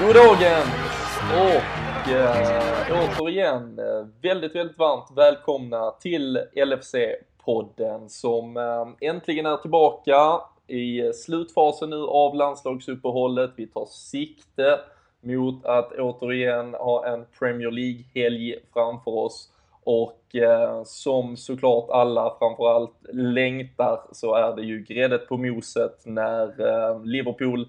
God dagen och äh, återigen eh, väldigt, väldigt varmt välkomna till LFC-podden som äh, äntligen är tillbaka i slutfasen nu av landslagsuppehållet. Vi tar sikte mot att återigen ha en Premier League-helg framför oss. Och eh, som såklart alla framförallt längtar så är det ju gräddet på moset när eh, Liverpool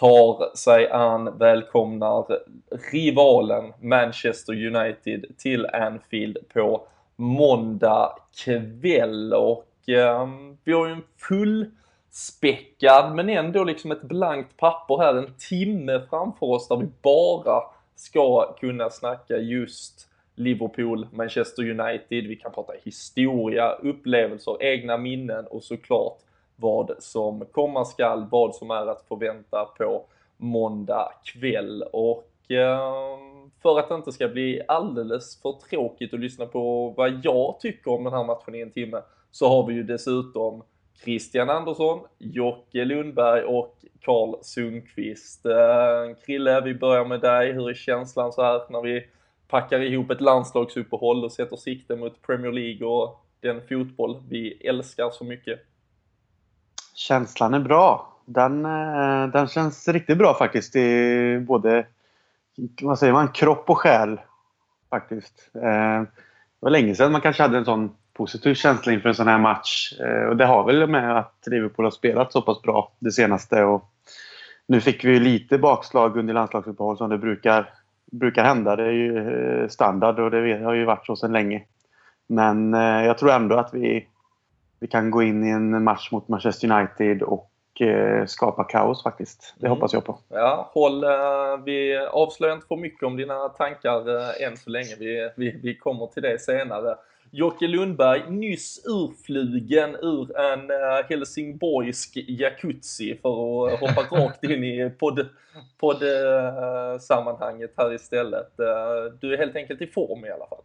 tar sig an, välkomnar rivalen Manchester United till Anfield på måndag kväll. Och eh, vi har ju en full späckad men ändå liksom ett blankt papper här, en timme framför oss där vi bara ska kunna snacka just Liverpool, Manchester United, vi kan prata historia, upplevelser, egna minnen och såklart vad som komma skall, vad som är att förvänta på måndag kväll. Och eh, för att det inte ska bli alldeles för tråkigt att lyssna på vad jag tycker om den här matchen i en timme så har vi ju dessutom Christian Andersson, Jocke Lundberg och Karl Sundqvist. Eh, Krille, vi börjar med dig. Hur är känslan så här när vi packar ihop ett landslagsuppehåll och sätter sikte mot Premier League och den fotboll vi älskar så mycket? Känslan är bra. Den, eh, den känns riktigt bra faktiskt i både vad säger man, kropp och själ. Faktiskt. Eh, det var länge sedan man kanske hade en sån positiv känsla inför en sån här match. Eh, och det har väl med att Liverpool har spelat så pass bra det senaste. Och nu fick vi lite bakslag under landslagsuppehåll som det brukar, brukar hända. Det är ju standard och det har ju varit så sedan länge. Men jag tror ändå att vi vi kan gå in i en match mot Manchester United och eh, skapa kaos faktiskt. Det mm. hoppas jag på. Ja, håll, eh, vi avslöjar inte för mycket om dina tankar eh, än så länge. Vi, vi, vi kommer till det senare. Jocke Lundberg, nyss urflugen ur en eh, helsingborgsk jacuzzi för att hoppa rakt in i podd, podd-sammanhanget här istället. Eh, du är helt enkelt i form i alla fall.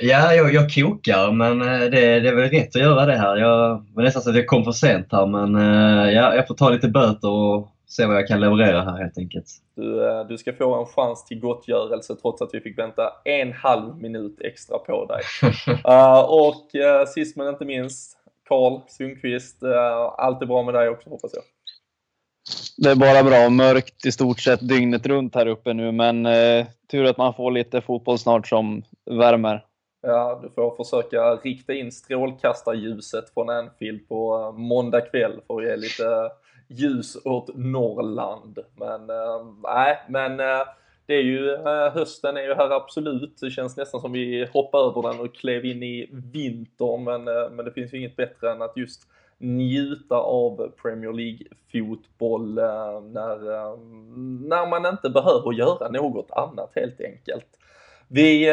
Ja, jag, jag kokar men eh, det, det är väl rätt att göra det här. Jag var nästan så att jag kom för sent här men ja, jag får ta lite böter och se vad jag kan leverera här helt enkelt. Du, eh, du ska få en chans till gottgörelse trots att vi fick vänta en halv minut extra på dig. uh, och uh, sist men inte minst, Karl Sundqvist. Uh, allt är bra med dig också hoppas jag. Det är bara bra. Mörkt i stort sett dygnet runt här uppe nu men eh, tur att man får lite fotboll snart som värmer. Ja, du får försöka rikta in strålkastarljuset från Anfield på måndag kväll för att ge lite ljus åt Norrland. Men äh, nej, men äh, det är ju, äh, hösten är ju här absolut. Det känns nästan som vi hoppar över den och klev in i vintern. Men, men det finns ju inget bättre än att just njuta av Premier League-fotboll när, när man inte behöver göra något annat helt enkelt. Vi,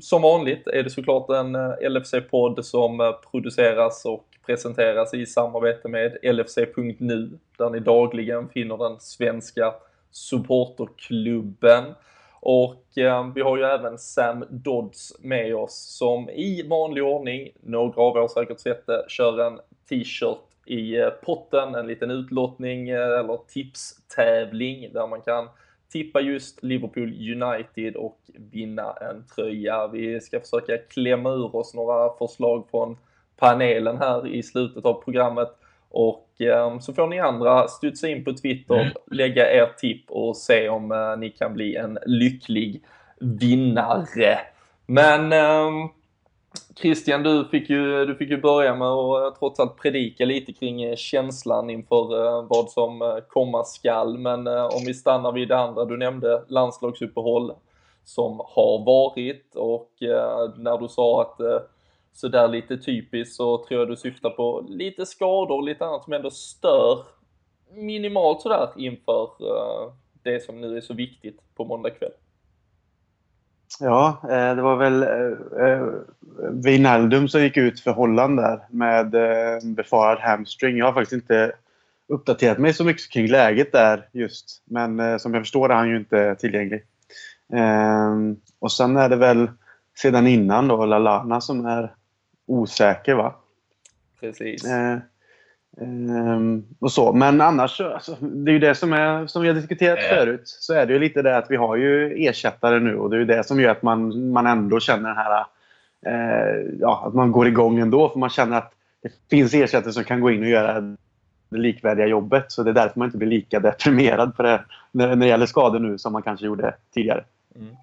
som vanligt är det såklart en LFC-podd som produceras och presenteras i samarbete med LFC.nu där ni dagligen finner den svenska supporterklubben. Och eh, vi har ju även Sam Dodds med oss som i vanlig ordning, några av er har säkert sett det, kör en t-shirt i eh, potten, en liten utlottning eh, eller tipstävling där man kan tippa just Liverpool United och vinna en tröja. Vi ska försöka klämma ur oss några förslag från panelen här i slutet av programmet och eh, så får ni andra studsa in på Twitter, mm. lägga er tipp och se om eh, ni kan bli en lycklig vinnare. Men eh, Christian, du fick, ju, du fick ju börja med att trots allt predika lite kring eh, känslan inför eh, vad som komma skall. Men om vi stannar vid det andra, du nämnde landslagsuppehåll som har varit och när du sa att sådär lite typiskt så tror jag du syftar på lite skador och lite annat som ändå stör minimalt sådär inför eh, det som nu är så viktigt på måndag kväll. Ja, eh, det var väl eh, Wijnaldum som gick ut för Holland där med befarad hamstring. Jag har faktiskt inte uppdaterat mig så mycket kring läget där just. Men som jag förstår är han ju inte tillgänglig. Och sen är det väl sedan innan då, Lalana som är osäker va. Precis. Eh, Ehm, och så. Men annars, alltså, det är ju det som, är, som vi har diskuterat Ja. förut, så är det ju lite det att vi har ju ersättare nu och det är ju det som gör att man, man ändå känner den här eh, ja, att man går igång ändå för man känner att det finns ersättare som kan gå in och göra det likvärdiga jobbet. Så det är därför man inte blir lika deprimerad på det, när, när det gäller skador nu som man kanske gjorde tidigare. Mm.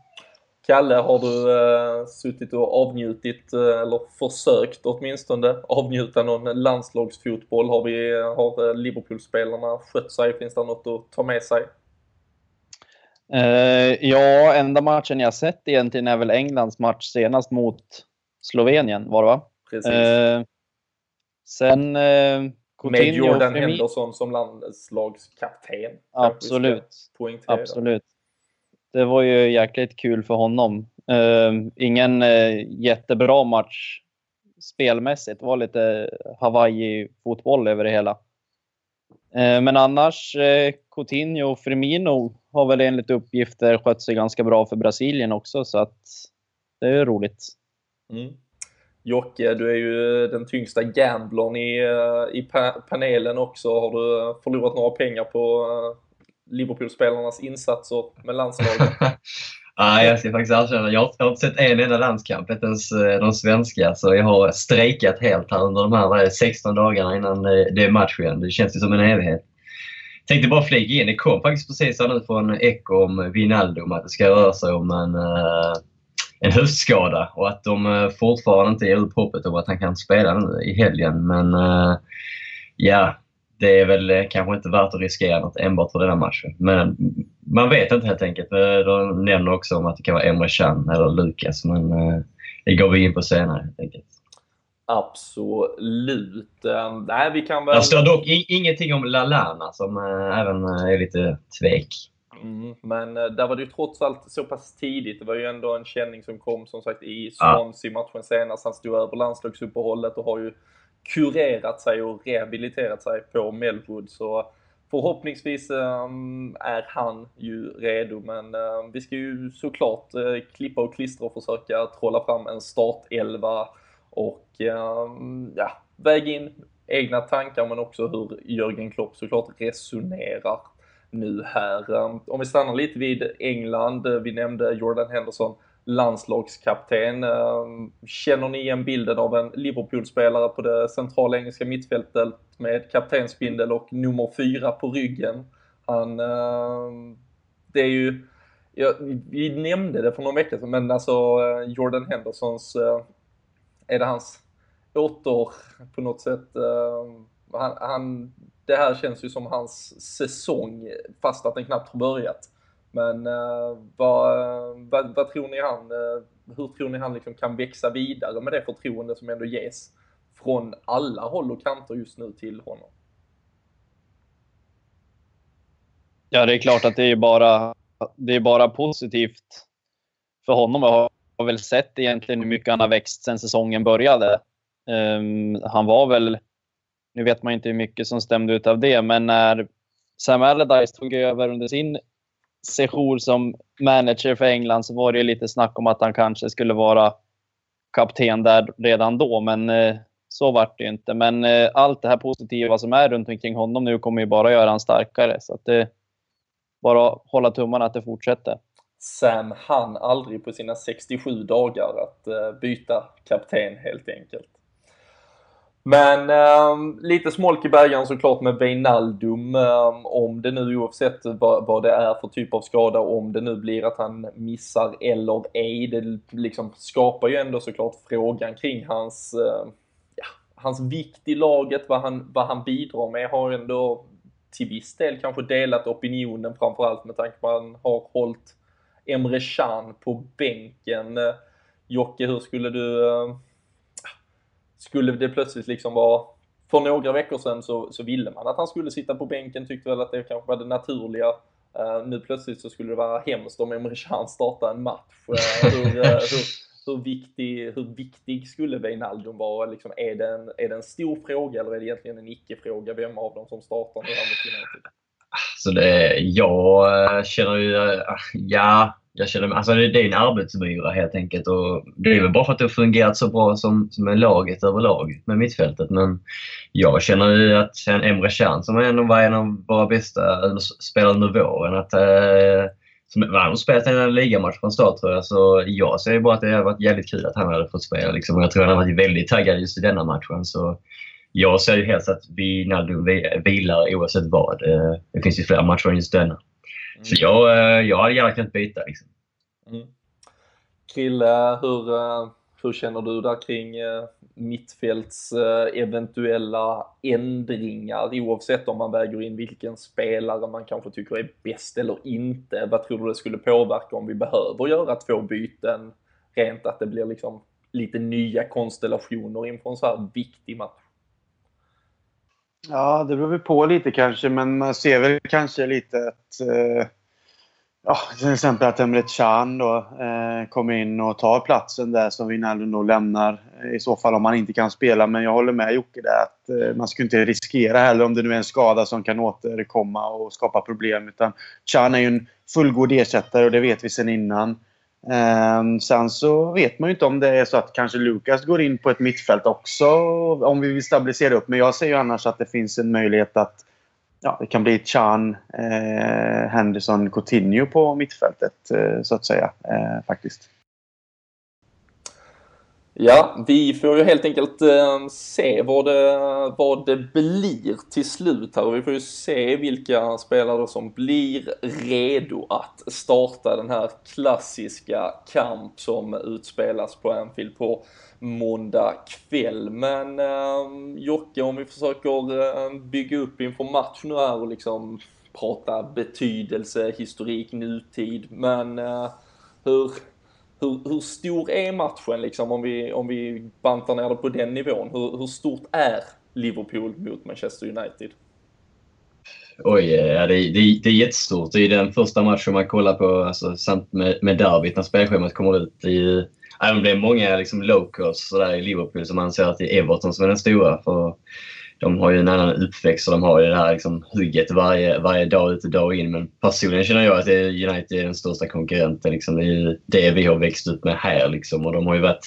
Kalle, har du eh, suttit och avnjutit, eh, eller försökt åtminstone, avnjuta någon landslagsfotboll? Har, vi, har eh, Liverpool-spelarna skött sig? Finns det något att ta med sig? Eh, ja, enda matchen jag sett egentligen är väl Englands match senast mot Slovenien, var det va? Precis. Eh, sen eh, Med Coutinho och Jordan Henderson som landslagskapten. Absolut. Absolut. Det var ju jäkligt kul för honom. Uh, ingen uh, jättebra match spelmässigt. Det var lite Hawaii-fotboll över det hela. Uh, men annars, eh, Coutinho och Firmino har väl enligt uppgifter skött sig ganska bra för Brasilien också, så att det är ju roligt. Mm. Jocke, du är ju eh, den tyngsta gamblern i, i pa- panelen också. Har du förlorat några pengar på Liverpool-spelarnas insatser med landslaget? Nej, jag ska faktiskt erkänna. Jag har inte sett en enda landskamp, inte ens eh, de svenska. Så jag har strejkat helt här under de här 16 dagarna innan eh, det är match igen. Det känns ju som en evighet. Tänkte bara flika in. Det kom faktiskt precis här nu från Eko om Wijnaldum att det ska röra sig om en, eh, en höftskada och att de fortfarande inte ger upp hoppet om att han kan spela nu i helgen. Men ja, det är väl eh, kanske inte värt att riskera något enbart för den här matchen. Men man vet inte helt enkelt. Eh, De nämner också om att det kan vara Emre Can eller Lukas, men eh, det går vi in på senare helt enkelt. Absolut. Nej, vi kan väl... Det står dock ingenting om Lalana som även är lite tvek. Mm, men där var det ju trots allt så pass tidigt. Det var ju ändå en känning som kom som sagt i. Swansea-matchen senast. Han stod över landslagsuppehållet och har ju kurerat sig och rehabiliterat sig på Melwood. Så förhoppningsvis ehm, är han ju redo. Men ehm, vi ska ju såklart eh, klippa och klistra och försöka trolla fram en startelva och ehm, ja, väga in egna tankar men också hur Jörgen Klopp såklart resonerar nu här. Om vi stannar lite vid England, vi nämnde Jordan Henderson, landslagskapten. Ehm, känner ni igen bilden av en Liverpool-spelare på det centrala engelska mittfältet med kaptensbindel och nummer fyra på ryggen? Han, ehm, det är ju, ja, vi nämnde det för någon vecka sedan, men alltså eh, Jordan Hendersons, eh, är det hans åter på något sätt, ehm, han, han, det här känns ju som hans säsong fast att den knappt har börjat. Men eh, vad, vad, vad tror ni han, eh, hur tror ni han liksom kan växa vidare med det förtroende som ändå ges från alla håll och kanter just nu till honom? Ja, det är klart att det är bara, det är bara positivt för honom. Jag har väl sett egentligen hur mycket han har växt sedan säsongen började. Um, han var väl, nu vet man inte hur mycket som stämde ut av det, men när Sam Allardyce tog över under sin sejour som manager för England så var det ju lite snack om att han kanske skulle vara kapten där redan då, men eh, så vart det ju inte. Men eh, allt det här positiva som är runt omkring honom nu kommer ju bara göra honom starkare. Så att det bara hålla tummarna att det fortsätter. Sam hann aldrig på sina 67 dagar att eh, byta kapten helt enkelt. Men eh, lite smolk i bägaren såklart med Wijnaldum. Eh, om det nu oavsett vad, vad det är för typ av skada, om det nu blir att han missar eller ej. Det liksom skapar ju ändå såklart frågan kring hans, eh, ja, hans vikt i laget, vad han, vad han bidrar med. Har ändå till viss del kanske delat opinionen framförallt med tanke på att han har hållit Emre Can på bänken. Eh, Jocke, hur skulle du... Ehm, skulle det plötsligt liksom vara... För några veckor sedan så, så ville man att han skulle sitta på bänken, tyckte väl att det kanske var det naturliga. Uh, nu plötsligt så skulle det vara hemskt om Emre Can startar en match. Uh, hur, uh, hur, hur, viktig, hur viktig skulle Wijnaldum vara? Liksom, är, det en, är det en stor fråga eller är det egentligen en icke-fråga? Vem av dem som startar nu här mot United? Så det, jag känner ju, ja, jag känner, alltså det, det är en arbetsmyra helt enkelt. Och det är väl bara för att det har fungerat så bra som, som är laget överlag med mittfältet. Men jag känner ju att en Emre Can som ändå var en av våra bästa spelare under våren, att eh, som, han spelat en ligamatch från start tror jag, så jag ser bara att det har varit jävligt kul att han hade fått spela. Liksom. Och jag tror att han har varit väldigt taggad just i denna matchen. Så jag ser ju helst att Wijnaldum vilar oavsett vad. Eh, det finns ju flera matcher än just denna. Mm. Så jag, eh, jag hade gärna kunnat byta. Liksom. Mm. Krille, hur, eh, hur känner du där kring mittfälts eventuella ändringar oavsett om man väger in vilken spelare man kanske tycker är bäst eller inte? Vad tror du det skulle påverka om vi behöver göra två byten? Rent att det blir liksom lite nya konstellationer inför en så här viktig match. Ja, det beror väl på lite kanske, men man ser väl kanske lite att eh, ja, till exempel att Emre Can då eh, kommer in och tar platsen där som Wijnaldum då lämnar. I så fall om han inte kan spela. Men jag håller med Jocke där att eh, man ska inte riskera heller om det nu är en skada som kan återkomma och skapa problem. Utan Can är ju en fullgod ersättare och det vet vi sedan innan. Um, sen så vet man ju inte om det är så att kanske Lukas går in på ett mittfält också om vi vill stabilisera upp. Men jag ser ju annars att det finns en möjlighet att ja, det kan bli Chan, eh, Henderson, Coutinho på mittfältet eh, så att säga eh, faktiskt. Ja, vi får ju helt enkelt eh, se vad det, vad det blir till slut här och vi får ju se vilka spelare som blir redo att starta den här klassiska kamp som utspelas på Anfield på måndag kväll. Men eh, Jocke, om vi försöker eh, bygga upp inför matchen nu här och liksom prata betydelse, historik, nutid. Men eh, hur, hur, hur stor är matchen liksom om vi, om vi bantar ner det på den nivån? Hur, hur stort är Liverpool mot Manchester United? Oj, ja, det, det, det är jättestort. Det är den första matchen man kollar på alltså, samt med, med derbyt när spelschemat kommer ut. Det är, även om det är många liksom, locals i Liverpool som anser att det är Everton som är den stora. För de har ju en annan uppväxt och de har ju det här liksom, hugget varje, varje dag ut och dag in. Men personligen känner jag att United är den största konkurrenten. Liksom. Det är det vi har växt upp med här. Liksom. Och de har ju varit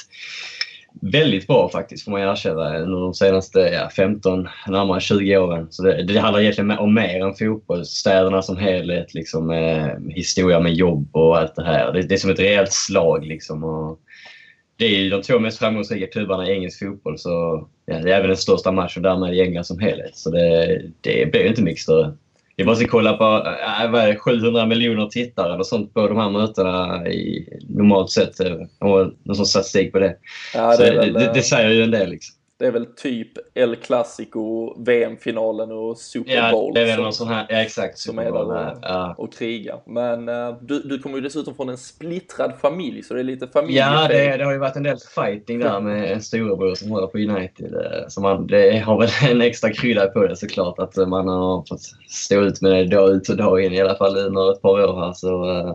väldigt bra faktiskt, får man erkänna, under de senaste ja, 15, närmare 20 åren. Så det, det handlar egentligen om mer än fotboll. Städerna som helhet, liksom, eh, historia med jobb och allt det här. Det, det är som ett rejält slag. Liksom, och det är ju de två mest framgångsrika klubbarna i engelsk fotboll. Så ja, det är även den största matchen därmed i England som helhet. Så det, det blir inte mycket större. Vi måste kolla på äh, vad är 700 miljoner tittare eller sånt på de här mötena i, normalt sett. Och någon sorts statistik på det. Ja, det, väl, det, det, säger ju en del. Liksom. Det är väl typ El Clasico, VM-finalen och Super Bowl. Ja, det är väl någon sån här, ja exakt. Som är där och, ja. och krigar. Men uh, du, du kommer ju dessutom från en splittrad familj, så det är lite familjefel. Ja, det, det, har ju varit en del fighting där med en storebror som håller på United. Eh, så man, det har väl en extra krydda på det såklart, att man har fått stå ut med det dag ut och dag in, i alla fall under ett par år här. Så uh,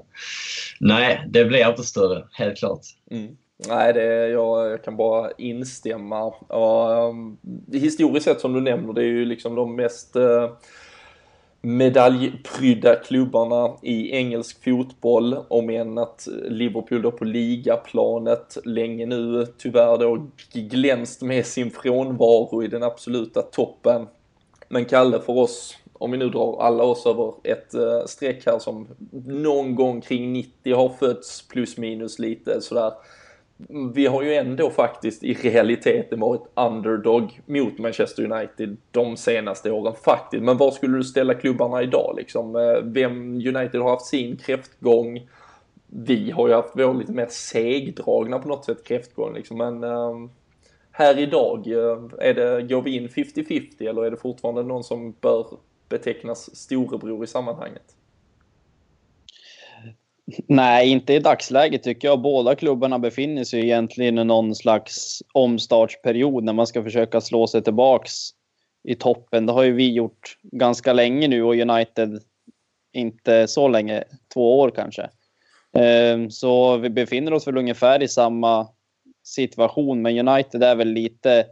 nej, det blir inte större, helt klart. Mm. Nej, det, jag, jag kan bara instämma. Och, um, historiskt sett som du nämner, det är ju liksom de mest uh, medaljprydda klubbarna i engelsk fotboll. Om än att Liverpool då på ligaplanet länge nu tyvärr då glänst med sin frånvaro i den absoluta toppen. Men Kalle, för oss, om vi nu drar alla oss över ett uh, streck här som någon gång kring 90 har fötts plus minus lite sådär vi har ju ändå faktiskt i realiteten varit underdog mot Manchester United de senaste åren faktiskt. Men var skulle du ställa klubbarna idag liksom? Eh, vem United har haft sin kräftgång. Vi har ju haft vår lite mer segdragna på något sätt kräftgång liksom. Men um, här idag, eh, är det, går vi in 50-50 eller är det fortfarande någon som bör betecknas storebror i sammanhanget? Nej, inte i dagsläget tycker jag. Båda klubbarna befinner sig egentligen i någon slags omstartsperiod när man ska försöka slå sig tillbaks i toppen. Det har ju vi gjort ganska länge nu och United inte så länge, två år kanske. Ehm, så vi befinner oss väl ungefär i samma situation, men United är väl lite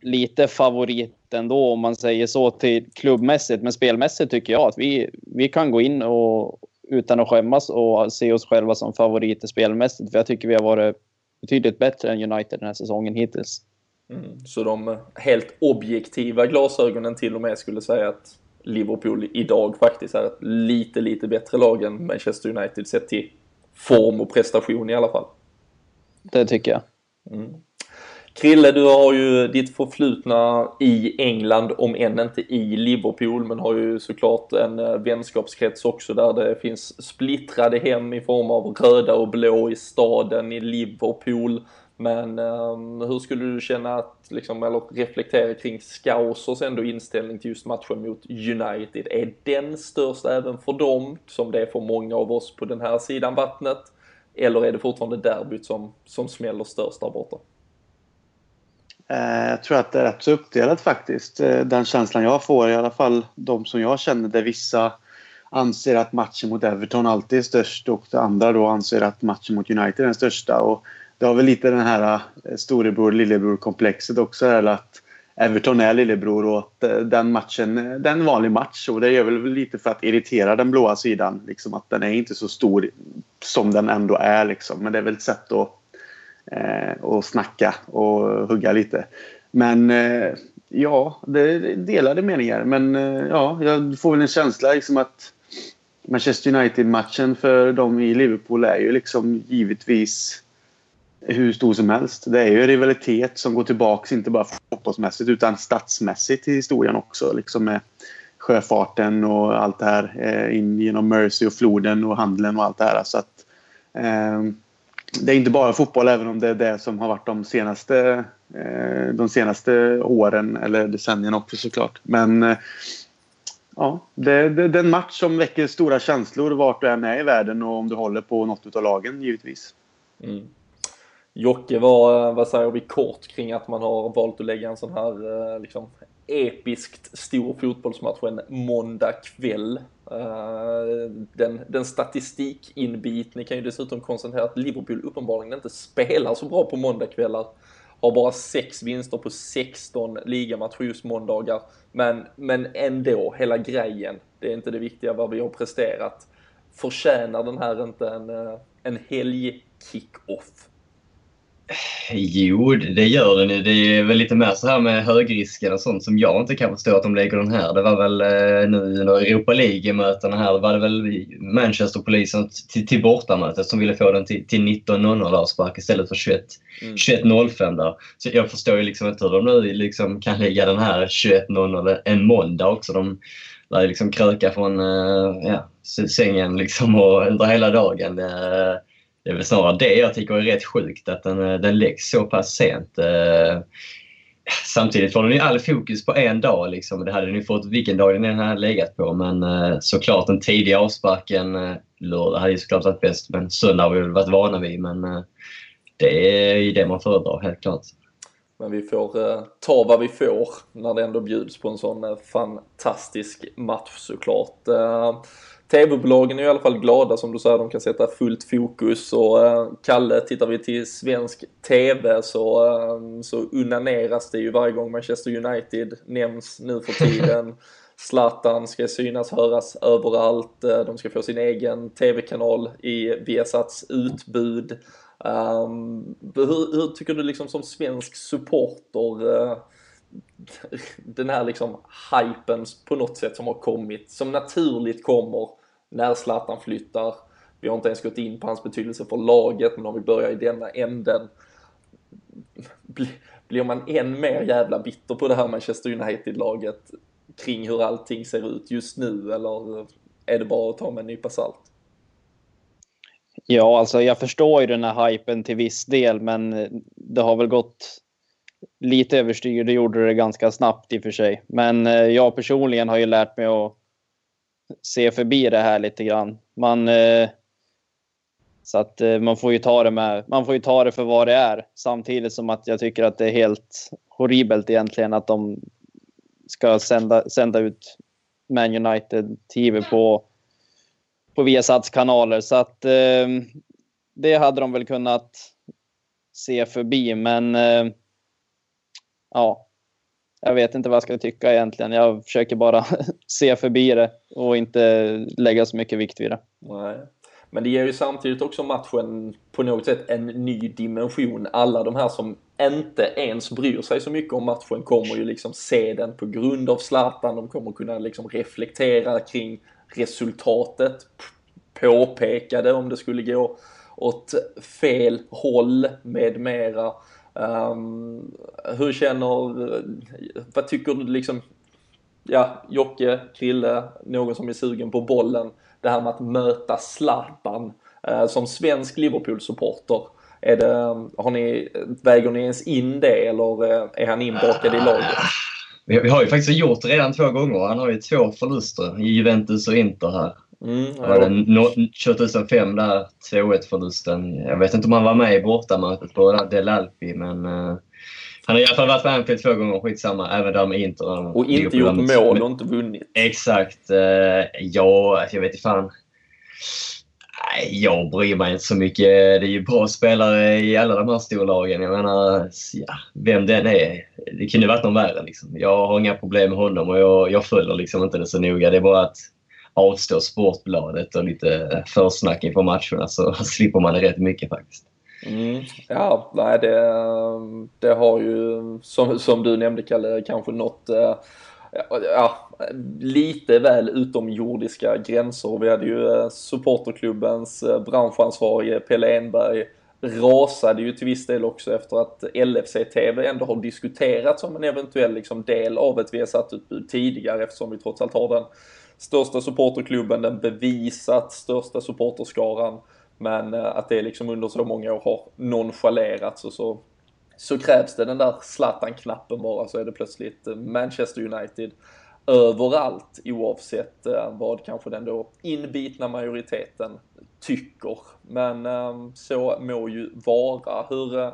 lite favorit ändå om man säger så till klubbmässigt. Men spelmässigt tycker jag att vi, vi kan gå in och utan att skämmas och se oss själva som favoriter spelmässigt. För jag tycker vi har varit betydligt bättre än United den här säsongen hittills. Mm, så de helt objektiva glasögonen till och med skulle säga att Liverpool idag faktiskt är ett lite, lite bättre lag än Manchester United sett till form och prestation i alla fall. Det tycker jag. Mm. Krille, du har ju ditt förflutna i England, om än inte i Liverpool, men har ju såklart en eh, vänskapskrets också där det finns splittrade hem i form av röda och blå i staden i Liverpool. Men um, hur skulle du känna att, liksom, eller reflektera kring Scousers ändå inställning till just matchen mot United? Är den störst även för dem, som det är för många av oss på den här sidan vattnet? Eller är det fortfarande derbyt som, som smäller störst där borta? Eh, jag tror att det är rätt så uppdelat faktiskt. Eh, den känslan jag får, i alla fall de som jag känner, där vissa anser att matchen mot Everton alltid är störst och andra då anser att matchen mot United är den största. Och det har väl lite den här eh, storebror lillebror komplexet också. Eller att Everton är lillebror och att den matchen det är en vanlig match. Och det gör väl lite för att irritera den blåa sidan. Liksom att den är inte så stor som den ändå är. Liksom. Men det är väl ett sätt att Eh, och snacka och hugga lite. Men eh, ja, det är delade meningar. Men eh, ja, jag får väl en känsla liksom att Manchester United-matchen för dem i Liverpool är ju liksom givetvis hur stor som helst. Det är ju en rivalitet som går tillbaks inte bara fotbollsmässigt utan stadsmässigt i historien också. Liksom med sjöfarten och allt det här eh, in genom Mersey och floden och handeln och allt det här. Så att, eh, det är inte bara fotboll även om det är det som har varit de senaste, eh, de senaste åren eller decennierna också såklart. Men eh, ja, det, det, det är en match som väcker stora känslor vart du än är i världen och om du håller på något av lagen givetvis. Mm. Jocke, vad, vad säger vi kort kring att man har valt att lägga en sån här eh, liksom, episkt stor fotbollsmatch en måndag kväll. Eh, den, den statistikinbitne kan ju dessutom konstatera att Liverpool uppenbarligen inte spelar så bra på måndagkvällar. Har bara sex vinster på 16 ligamatcher just måndagar. Men, men ändå, hela grejen. Det är inte det viktiga vad vi har presterat. Förtjänar den här inte en, eh, en helg-kick-off? Jo, det gör den ju. Det är väl lite mer så här med högrisken och sånt som jag inte kan förstå att de lägger den här. Det var väl eh, nu under Europa League-mötena här, var det väl Manchester-polisen till, till bortamötet som ville få den till, till 19.00 avspark istället för 21, mm. 21.05 där. Så jag förstår ju liksom inte hur de nu liksom kan lägga den här 21.00 en måndag också. De lär liksom kröka från eh, ja, sängen liksom och under hela dagen. Det, det är väl snarare det jag tycker är rätt sjukt, att den, eh, den läggs så pass sent. Eh, samtidigt får den ju all fokus på en dag. Liksom. Det hade den ju fått vilken dag den än hade legat på. Men eh, såklart den tidiga avsparken lördag hade ju såklart varit bäst. Men söndag har vi väl varit vana vid. Men det är ju det man föredrar helt klart. Men vi får eh, ta vad vi får när det ändå bjuds på en sån eh, fantastisk match såklart. Eh, TV-bolagen är i alla fall glada som du säger, de kan sätta fullt fokus och eh, Kalle, tittar vi till svensk TV så, eh, så unaneras det ju varje gång Manchester United nämns nu för tiden. Zlatan ska synas, höras överallt. Eh, de ska få sin egen TV-kanal i Viasats utbud. Um, hur, hur, tycker du liksom som svensk supporter uh, den här liksom hypen på något sätt som har kommit, som naturligt kommer när Zlatan flyttar. Vi har inte ens gått in på hans betydelse för laget, men om vi börjar i denna änden. Blir man än mer jävla bitter på det här Manchester United-laget kring hur allting ser ut just nu, eller är det bara att ta med en nypa salt? Ja, alltså jag förstår ju den här hypen till viss del, men det har väl gått lite överstyr. Det gjorde det ganska snabbt i och för sig. Men eh, jag personligen har ju lärt mig att se förbi det här lite grann. Man, eh, så att eh, man får ju ta det med, man får ju ta det för vad det är. Samtidigt som att jag tycker att det är helt horribelt egentligen att de ska sända, sända ut Man United TV på, på Viasats kanaler. Så att eh, det hade de väl kunnat se förbi. Men ja, jag vet inte vad jag ska tycka egentligen. Jag försöker bara se förbi det och inte lägga så mycket vikt vid det. Nej. Men det ger ju samtidigt också matchen på något sätt en ny dimension. Alla de här som inte ens bryr sig så mycket om matchen kommer ju liksom se den på grund av Zlatan. De kommer kunna liksom reflektera kring resultatet, påpeka det om det skulle gå åt fel håll med mera. Um, hur känner, vad tycker du liksom, ja, Jocke, Krille, någon som är sugen på bollen, det här med att möta Zlatan uh, som svensk Liverpool-supporter. Är det, har ni, väger ni ens in det eller eh, är han inbakad i laget? Vi har ju faktiskt gjort det redan två gånger. Han har ju två förluster i Juventus och Inter här. Mm, ja. var det 2005 där 2-1 förlusten. Jag vet inte om han var med i bortamötet på Del Alpi men uh, han har i alla fall varit på Anfield två gånger, skitsamma, även där med Inter. Och inte gjort mål och inte vunnit. Exakt. Uh, ja, jag vet inte fan. Nej, jag bryr mig inte så mycket. Det är ju bra spelare i alla de här storlagen. Jag menar, ja, vem den är. Det kunde varit någon värre. Liksom. Jag har inga problem med honom och jag, jag följer liksom inte det så noga. Det är bara att avstå Sportbladet och lite försnack inför matcherna så slipper man det rätt mycket faktiskt. Mm. Ja, nej det, det har ju som, som du nämnde Kalle kanske nått eh, ja, lite väl utomjordiska gränser. Vi hade ju eh, supporterklubbens eh, branschansvarige Pelle Enberg rasade ju till viss del också efter att LFC-TV ändå har diskuterats som en eventuell liksom del av ett Viasat-utbud tidigare eftersom vi trots allt har den största supporterklubben, den bevisat största supporterskaran. Men eh, att det liksom under så många år har nonchalerats och så, så krävs det den där Zlatan-knappen bara så är det plötsligt eh, Manchester United överallt oavsett eh, vad kanske den då inbitna majoriteten tycker. Men så må ju vara. Hur,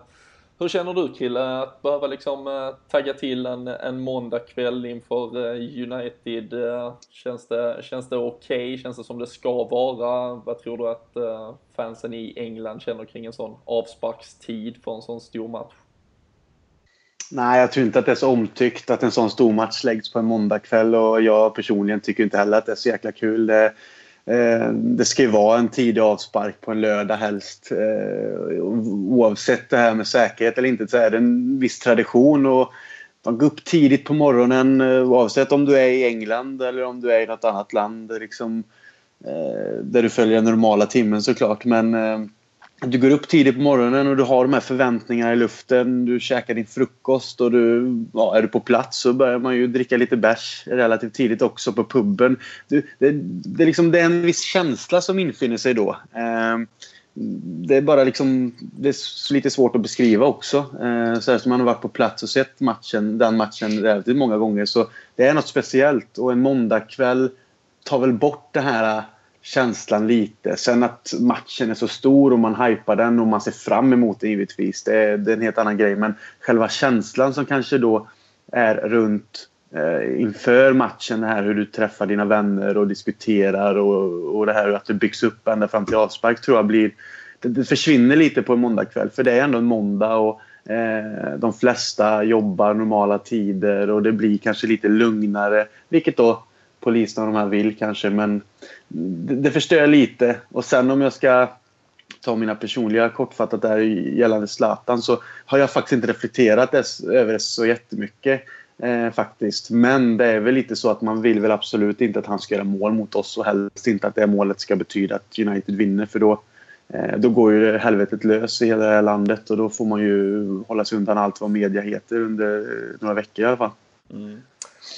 hur känner du Krille, att behöva liksom eh, tagga till en, en måndagkväll inför eh, United? Eh, känns det, känns det okej? Okay? Känns det som det ska vara? Vad tror du att fansen i England känner kring en sån avsparkstid för en sån stor match? Nej, jag tror inte att det är så omtyckt att en sån stor match läggs på en måndagkväll och jag personligen tycker inte heller att det är så jäkla kul. Det, Eh, det ska ju vara en tidig avspark på en lördag helst. Eh, oavsett det här med säkerhet eller inte så är det en viss tradition. Och man går upp tidigt på morgonen eh, oavsett om du är i England eller om du är i något annat land. Liksom, där du följer den normala timmen såklart. Men du går upp tidigt på morgonen och du har de här förväntningarna i luften. Du käkar din frukost och du, ja, är du på plats så börjar man ju dricka lite bärs relativt tidigt också på puben. Du, det, det, är liksom, det är en viss känsla som infinner sig då. Eh, det är bara liksom, det är lite svårt att beskriva också. Eh, Särskilt som man har varit på plats och sett matchen, den matchen relativt många gånger. Så det är något speciellt och en måndagkväll tar väl bort det här känslan lite. Sen att matchen är så stor och man hypar den och man ser fram emot det givetvis. Det är, det är en helt annan grej. Men själva känslan som kanske då är runt eh, inför matchen här hur du träffar dina vänner och diskuterar och, och det här att det byggs upp ända fram till avspark tror jag blir... Det, det försvinner lite på en måndagkväll för det är ändå en måndag och eh, de flesta jobbar normala tider och det blir kanske lite lugnare. Vilket då polisen och de här vill kanske men det, det förstör lite. Och sen om jag ska ta mina personliga kortfattat där gällande Zlatan så har jag faktiskt inte reflekterat över det så jättemycket. Eh, faktiskt. Men det är väl lite så att man vill väl absolut inte att han ska göra mål mot oss och helst inte att det målet ska betyda att United vinner för då, eh, då går ju helvetet lös i hela det här landet och då får man ju hålla sig undan allt vad media heter under eh, några veckor i alla fall. Mm.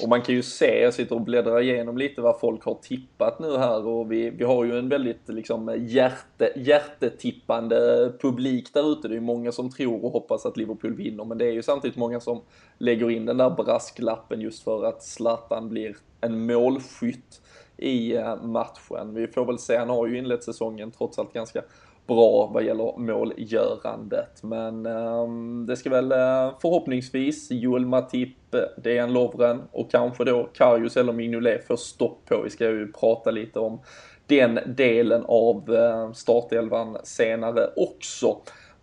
Och man kan ju se, jag sitter och bläddrar igenom lite vad folk har tippat nu här och vi, vi har ju en väldigt liksom hjärte, hjärtetippande publik där ute. Det är ju många som tror och hoppas att Liverpool vinner men det är ju samtidigt många som lägger in den där brasklappen just för att Zlatan blir en målskytt i eh, matchen. Vi får väl se, han har ju inlett säsongen trots allt ganska bra vad gäller målgörandet. Men um, det ska väl uh, förhoppningsvis Joel Matip, eh, Dejan Lovren och kanske då Karius eller Mignolet få stopp på. Vi ska ju prata lite om den delen av uh, startelvan senare också.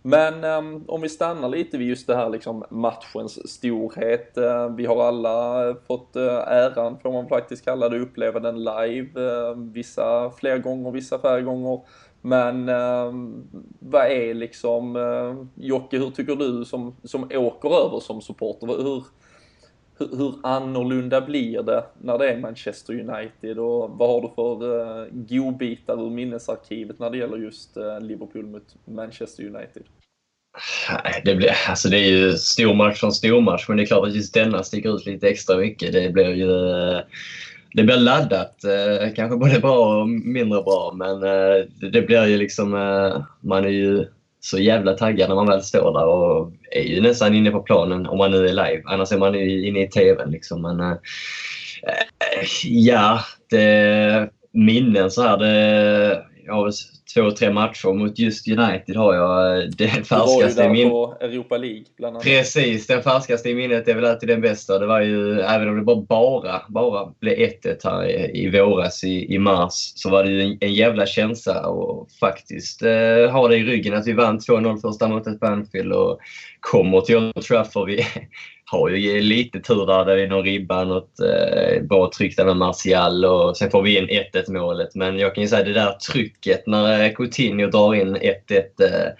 Men um, om vi stannar lite vid just det här liksom matchens storhet. Uh, vi har alla fått uh, äran, får man faktiskt kalla det, uppleva den live. Uh, vissa fler gånger, vissa färre gånger. Men ehm, vad är liksom, ehm, Jocke, hur tycker du som, som åker över som supporter? Hur, hur, hur annorlunda blir det när det är Manchester United och vad har du för eh, godbitar ur minnesarkivet när det gäller just eh, Liverpool mot Manchester United? Det, blir, alltså det är ju stor match från stormatch, men det är klart att just denna sticker ut lite extra mycket. Det blir ju eh, det blir laddat. Eh, kanske både bra och mindre bra, men eh, det blir ju liksom... Eh, man är ju så jävla taggad när man väl står där och är ju nästan inne på planen om man nu är live. Annars är man ju inne i TVn liksom. Men, eh, eh, ja, det, minnen så här. Det, jag två, tre matcher mot just United har jag. Eh, det färskaste i minnet. på Europa League bland annat. Precis, den färskaste i minnet är väl alltid den bästa. Det var ju, även om det bara, bara, bara blev 1-1 här i, i våras, i, i mars, så var det ju en, en jävla känsla och faktiskt eh, ha det i ryggen att vi vann 2-0 första mötet på Anfield och kommer till Old Trafford. Vi har ju lite tur där, det är någon ribba, något eh, bra tryck där med Martial och sen får vi in 1-1 målet. Men jag kan ju säga det där trycket när eh, Coutinho drar in 1-1, eh,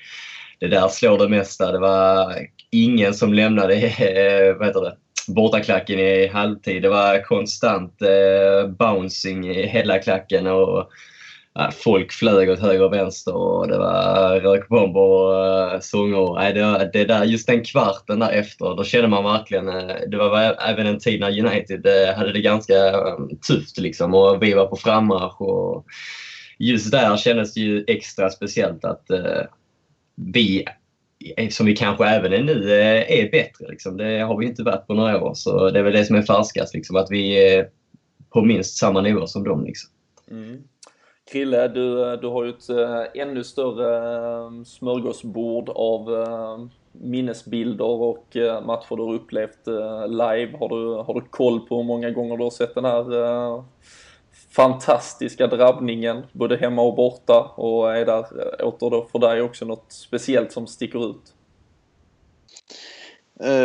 det där slår det mesta. Det var ingen som lämnade eh, vad heter det, bortaklacken i halvtid. Det var konstant eh, bouncing i hela klacken. och folk flög åt höger och vänster och det var rökbomber och eh, sånger. Nej, det, det där, just den kvarten där efter, då kände man verkligen... Eh, det var även en tid när United eh, hade det ganska tufft liksom och vi var på frammarsch. Och just där kändes det ju extra speciellt att vi som vi kanske även är nu, är bättre. Liksom. Det har vi inte varit på några år. Så det är väl det som är färskast, liksom, att vi är på minst samma nivå som dem. Liksom. Mm. Krille, du, eh, du har ju ett eh, ännu större eh, smörgåsbord av minnesbilder och matcher du har upplevt live. Har du, har du koll på hur många gånger du har sett den här fantastiska drabbningen, både hemma och borta? Och är där åter då för dig också något speciellt som sticker ut?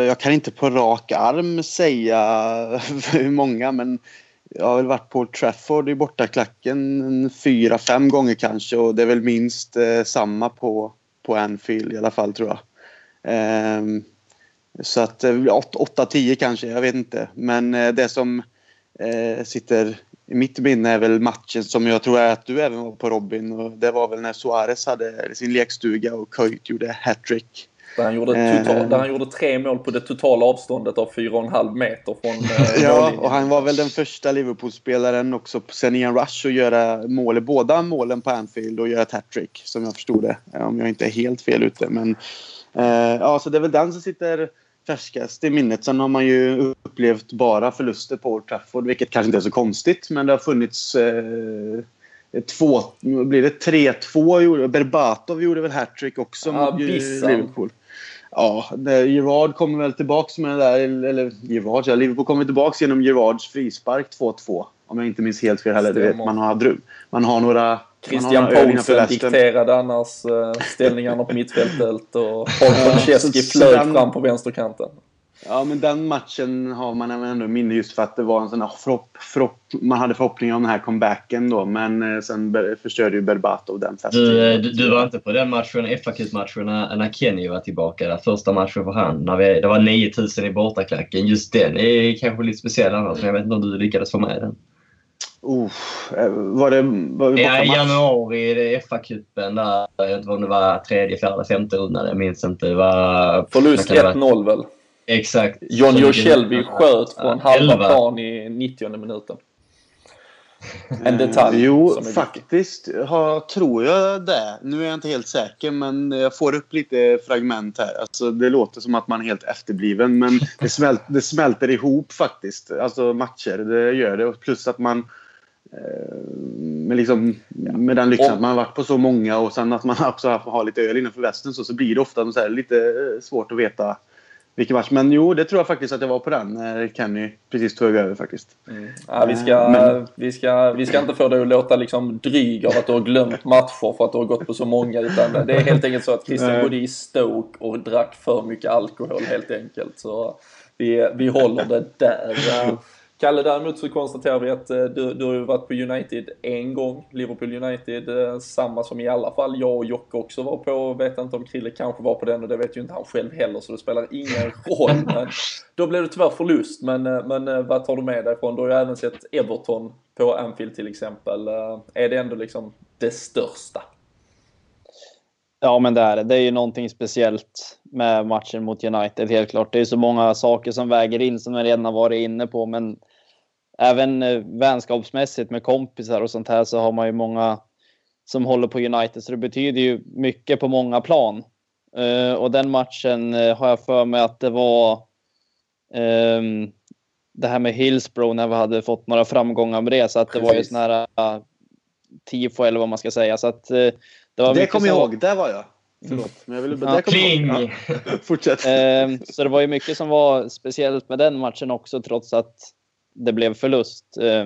Jag kan inte på rak arm säga hur många, men jag har väl varit på Trafford i bortaklacken fyra, fem gånger kanske och det är väl minst eh, samma på, på Anfield i alla fall tror jag. Eh, så att eh, 8-10 kanske, jag vet inte. Men eh, det som eh, sitter i mitt minne är väl matchen som jag tror att du även var på Robin. Och det var väl när Suarez hade sin lekstuga och Kuyt gjorde hattrick. Där han, gjorde total, eh. där han gjorde tre mål på det totala avståndet av 4,5 meter från eh, Ja, och han var väl den första Liverpool-spelaren också sen Ian Rush att göra mål i båda målen på Anfield och göra ett hattrick som jag förstod det. Om jag inte är helt fel ute. Men, eh, ja, så det är väl den som sitter färskast i minnet. Sen har man ju upplevt bara förluster på Old Trafford, vilket kanske inte är så konstigt. Men det har funnits eh, två, blir det 3-2 Berbatov gjorde väl hattrick också ja, mot Liverpool. Ja, Gerard kommer väl tillbaks med det där, eller Gerard, ja, Liverpool kommer tillbaks genom Gerards frispark 2-2. Om jag inte minns helt fel heller. vet, man har, man har några... Christian Poulsen dikterade annars uh, ställningarna på mittfältet och Paul Franceschi flög fram på vänsterkanten. Ja, men den matchen har man ändå minne just för att det var en sån här förhopp, förhopp, man hade förhoppningar om den här comebacken då. Men eh, sen förstörde ju Berbatov den festen. Du, du, du, var inte på den matchen, fa matchen när, när Kenny var tillbaka där. Första matchen för han. När vi, det var 9000 i bortaklacken. Just den är kanske lite speciell annars, men jag vet inte om du lyckades få med den. Uh, var det... Var det ja, i januari i FA-cupen där. Jag vet inte om det var tredje, fjärde, femte rundan. Jag minns inte. Det var... Förlust 1-0 väl? Exakt. John Joe sköt från halva plan i 90 minuten. En detalj. Jo, faktiskt har, tror jag det. Nu är jag inte helt säker, men jag får upp lite fragment här. Alltså, det låter som att man är helt efterbliven, men det, smält, det smälter ihop faktiskt. Alltså matcher, det gör det. Plus att man eh, med, liksom, med den lyxen att man har varit på så många och sen att man också har lite öl innanför västen så, så blir det ofta så här, lite svårt att veta vilken match. Men jo, det tror jag faktiskt att jag var på den när Kenny precis tog över faktiskt. Mm. Ja, vi, ska, Men... vi, ska, vi ska inte få dig att låta liksom dryg av att du har glömt matcher för att du har gått på så många. Utan det är helt enkelt så att Christian bodde i Stoke och drack för mycket alkohol helt enkelt. Så vi, vi håller det där. Kalle, däremot så konstaterar vi att eh, du, du har ju varit på United en gång, Liverpool United, eh, samma som i alla fall jag och Jocke också var på. Vet inte om Krille kanske var på den och det vet ju inte han själv heller så det spelar ingen roll. Men då blev det tyvärr förlust, men, eh, men vad tar du med dig från? Du har ju även sett Everton på Anfield till exempel. Är det ändå liksom det största? Ja, men det är det. Det är ju någonting speciellt med matchen mot United, helt klart. Det är så många saker som väger in som jag redan har varit inne på, men även eh, vänskapsmässigt med kompisar och sånt här så har man ju många som håller på United, så det betyder ju mycket på många plan. Uh, och den matchen uh, har jag för mig att det var um, det här med Hillsborough när vi hade fått några framgångar med det, så att det var ju sån här uh, tifo eller vad man ska säga. Så att, det var det kommer jag ihåg, där var jag. Förlåt. Men jag ville, ja, pling! Ja. Fortsätt. Um, så det var ju mycket som var speciellt med den matchen också, trots att det blev förlust. Eh,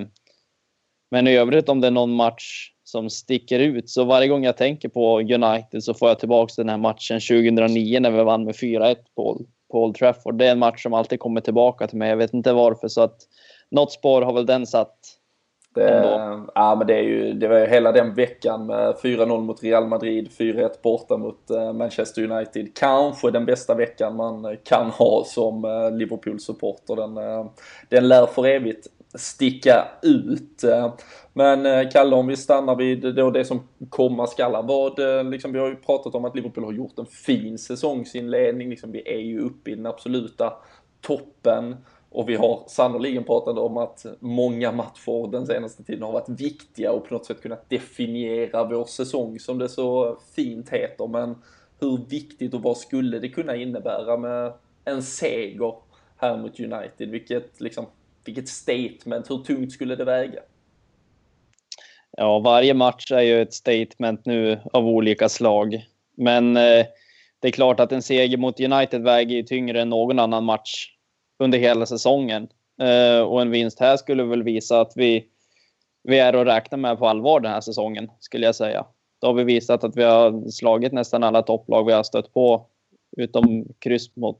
men i övrigt om det är någon match som sticker ut så varje gång jag tänker på United så får jag tillbaka den här matchen 2009 när vi vann med 4-1 på, på Old Trafford. Det är en match som alltid kommer tillbaka till mig. Jag vet inte varför så att något spår har väl den satt. Det, ja, men det, är ju, det var ju hela den veckan med 4-0 mot Real Madrid, 4-1 borta mot eh, Manchester United. Kanske den bästa veckan man kan ha som eh, Liverpool-supporter. Den, eh, den lär för evigt sticka ut. Men Kalle, om vi stannar vid då det som komma skall. Vad, liksom, vi har ju pratat om att Liverpool har gjort en fin säsongsinledning. Liksom, vi är ju uppe i den absoluta toppen. Och vi har sannoliken pratat om att många matcher den senaste tiden har varit viktiga och på något sätt kunnat definiera vår säsong som det så fint heter. Men hur viktigt och vad skulle det kunna innebära med en seger här mot United? Vilket, liksom, vilket statement, hur tungt skulle det väga? Ja, varje match är ju ett statement nu av olika slag. Men eh, det är klart att en seger mot United väger ju tyngre än någon annan match under hela säsongen. Eh, och en vinst här skulle väl visa att vi, vi är att räkna med på allvar den här säsongen, skulle jag säga. Då har vi visat att vi har slagit nästan alla topplag vi har stött på, utom kryss mot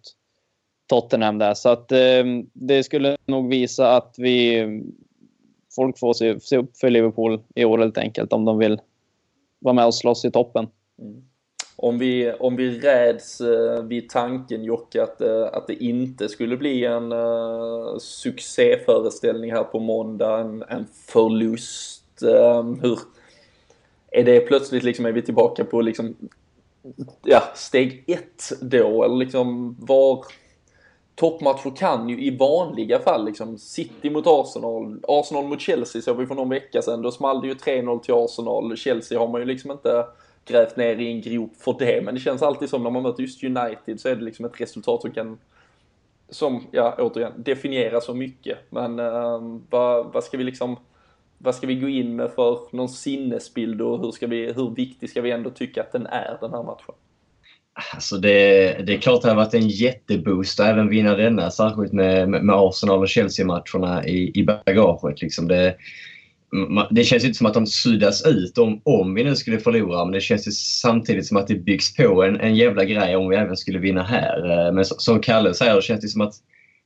Tottenham där. Så att eh, det skulle nog visa att vi folk får se, se upp för Liverpool i år helt enkelt om de vill vara med och slåss i toppen. Mm om vi, om vi räds eh, vid tanken Jocke att, eh, att det inte skulle bli en eh, succéföreställning här på måndag, en, en förlust. Eh, hur är det plötsligt liksom, är vi tillbaka på liksom, ja, steg ett då? Eller liksom var toppmatcher kan ju i vanliga fall liksom City mot Arsenal, Arsenal mot Chelsea såg vi för någon vecka sedan. Då small det ju 3-0 till Arsenal. Chelsea har man ju liksom inte grävt ner i en grop för det. Men det känns alltid som när man möter just United så är det liksom ett resultat som kan, som, ja återigen, definiera så mycket. Men uh, vad, vad ska vi liksom, vad ska vi gå in med för någon sinnesbild och hur, ska vi, hur viktig ska vi ändå tycka att den är den här matchen? Alltså det, det är klart det har varit en jätteboost att även vinna denna, särskilt med, med Arsenal och Chelsea-matcherna i, i bagaget. Liksom det, det känns inte som att de suddas ut om, om vi nu skulle förlora men det känns ju samtidigt som att det byggs på en, en jävla grej om vi även skulle vinna här. Eh, men som Kalle säger, det känns det som att,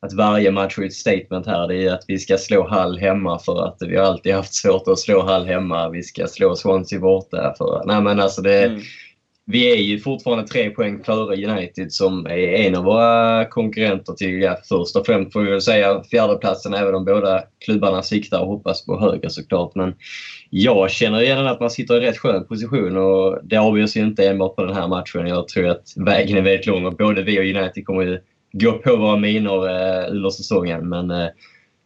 att varje match är ett statement här. Det är att vi ska slå Hall hemma för att vi har alltid haft svårt att slå Hall hemma. Vi ska slå Swansea borta. För, nej men alltså det, mm vi är ju fortfarande tre poäng före United som är en av våra konkurrenter till, ja, först och främst får vi väl säga fjärdeplatsen även om båda klubbarna siktar och hoppas på högre såklart. Men jag känner igen att man sitter i rätt skön position och det avgörs ju inte enbart på den här matchen. Jag tror att vägen är väldigt lång och både vi och United kommer ju gå på våra minor eh, under säsongen. Men eh,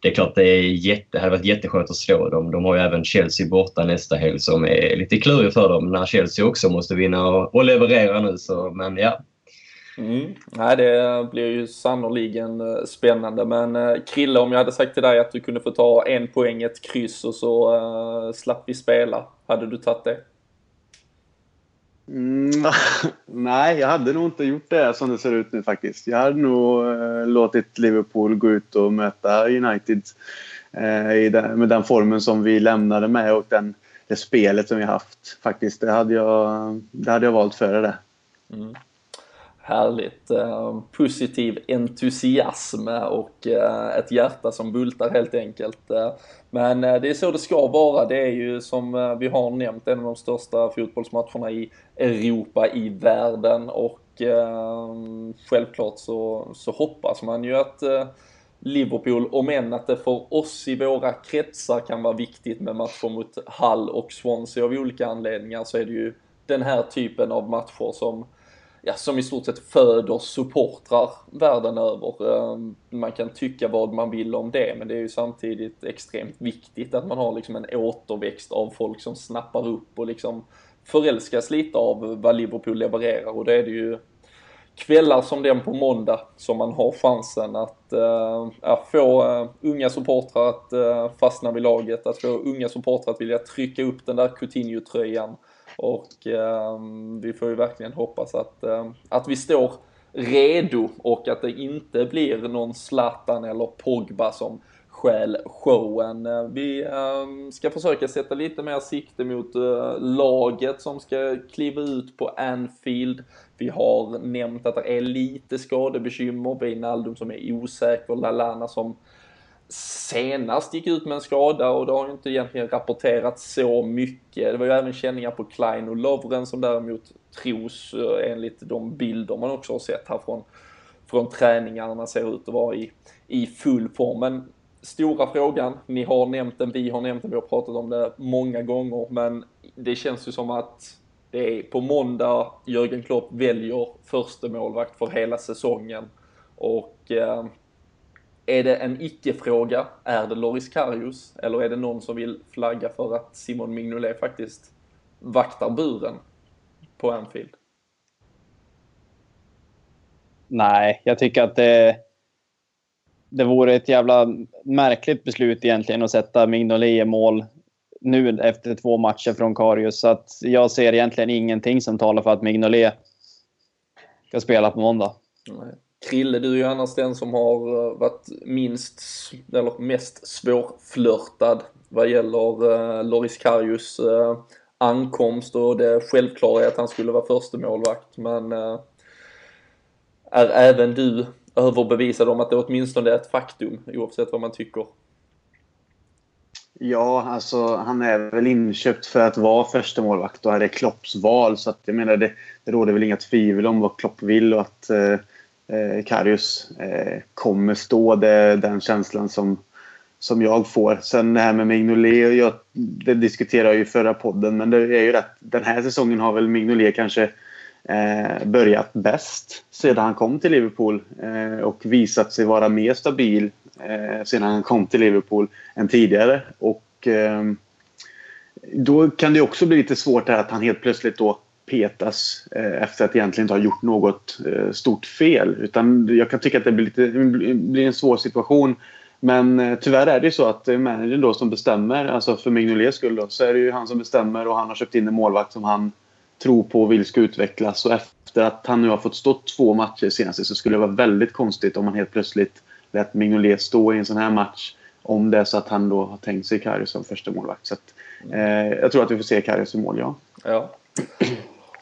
det är klart det, är jätte, det hade varit jätteskönt att slå dem. De har ju även Chelsea borta nästa helg som är lite klurig för dem när Chelsea också måste vinna och, och leverera nu. Så, men ja. Mm. Nej, det blir ju sannoliken eh, spännande. Men eh, Krille, om jag hade sagt till dig att du kunde få ta en poäng, ett kryss och så uh, slapp vi spela. Hade du tagit det? Mm, nej, jag hade nog inte gjort det som det ser ut nu faktiskt. Jag hade nog eh, låtit Liverpool gå ut och möta United eh, den, med den formen som vi lämnade med och den, det spelet som vi haft. Faktiskt, det hade jag, det hade jag valt före det. Mm. Härligt. Ehm, positiv entusiasm och eh, ett hjärta som bultar helt enkelt. Eh, men eh, det är så det ska vara. Det är ju som eh, vi har nämnt en av de största fotbollsmatcherna i Europa, i världen och eh, självklart så, så hoppas man ju att Liverpool, om än att det för oss i våra kretsar kan vara viktigt med matcher mot Hull och Swansea av olika anledningar så är det ju den här typen av matcher som ja, som i stort sett föder supportrar världen över. Ehm, man kan tycka vad man vill om det, men det är ju samtidigt extremt viktigt att man har liksom en återväxt av folk som snappar upp och liksom förälskas lite av vad Liverpool levererar och det är det ju kvällar som den på måndag som man har chansen att äh, få äh, unga supportrar att äh, fastna vid laget, att få unga supportrar att vilja trycka upp den där Coutinho-tröjan och eh, vi får ju verkligen hoppas att, eh, att vi står redo och att det inte blir någon Zlatan eller Pogba som stjäl showen. Eh, vi eh, ska försöka sätta lite mer sikte mot eh, laget som ska kliva ut på Anfield. Vi har nämnt att det är lite skadebekymmer, Wijnaldum som är osäker, Lalana som senast gick ut med en skada och det har ju inte egentligen rapporterats så mycket. Det var ju även känningar på Klein och Lovren som däremot tros eh, enligt de bilder man också har sett här från, från träningarna ser ut att vara i, i full form. Men stora frågan, ni har nämnt den, vi har nämnt den, vi har pratat om det många gånger, men det känns ju som att det är på måndag Jörgen Klopp väljer första målvakt för hela säsongen och eh, är det en icke-fråga? Är det Loris Karius? Eller är det någon som vill flagga för att Simon Mignolet faktiskt vaktar buren på Anfield? Nej, jag tycker att det, det vore ett jävla märkligt beslut egentligen att sätta Mignolet i mål nu efter två matcher från Karius. Så att jag ser egentligen ingenting som talar för att Mignolet ska spela på måndag. Nej. Krille, du är ju annars den som har eh, varit minst, eller mest svårflörtad vad gäller uh, Loris Karius uh, ankomst och det självklara är att han skulle vara första målvakt men uh, är även du överbevisad om att det åtminstone är ett faktum oavsett vad man tycker? Ja, alltså han är väl inköpt för att vara första målvakt och är Klopps val så att jag menar det, det råder väl inga tvivel om vad Klopp vill och att eh, eh, Karius eh, kommer stå. Det den känslan som, som jag får. Sen det här med Mignolet, jag, det diskuterade jag ju i förra podden men det är ju rätt. Den här säsongen har väl Mignolet kanske eh, börjat bäst sedan han kom till Liverpool eh, och visat sig vara mer stabil eh, sedan han kom till Liverpool än tidigare. Och eh, då kan det också bli lite svårt att han helt plötsligt då petas eh, efter att egentligen inte ha gjort något eh, stort fel. Utan jag kan tycka att det blir, lite, blir en svår situation. Men eh, tyvärr är det så att det är managern då som bestämmer. Alltså för Mignolets skull då, så är det ju han som bestämmer och han har köpt in en målvakt som han tror på och vill ska utvecklas. Och efter att han nu har fått stå två matcher senast så skulle det vara väldigt konstigt om man helt plötsligt lät Mignolet stå i en sån här match. Om det är så att han då har tänkt sig Karius som första målvakt. Så att, eh, jag tror att vi får se Karius i mål, ja. Ja.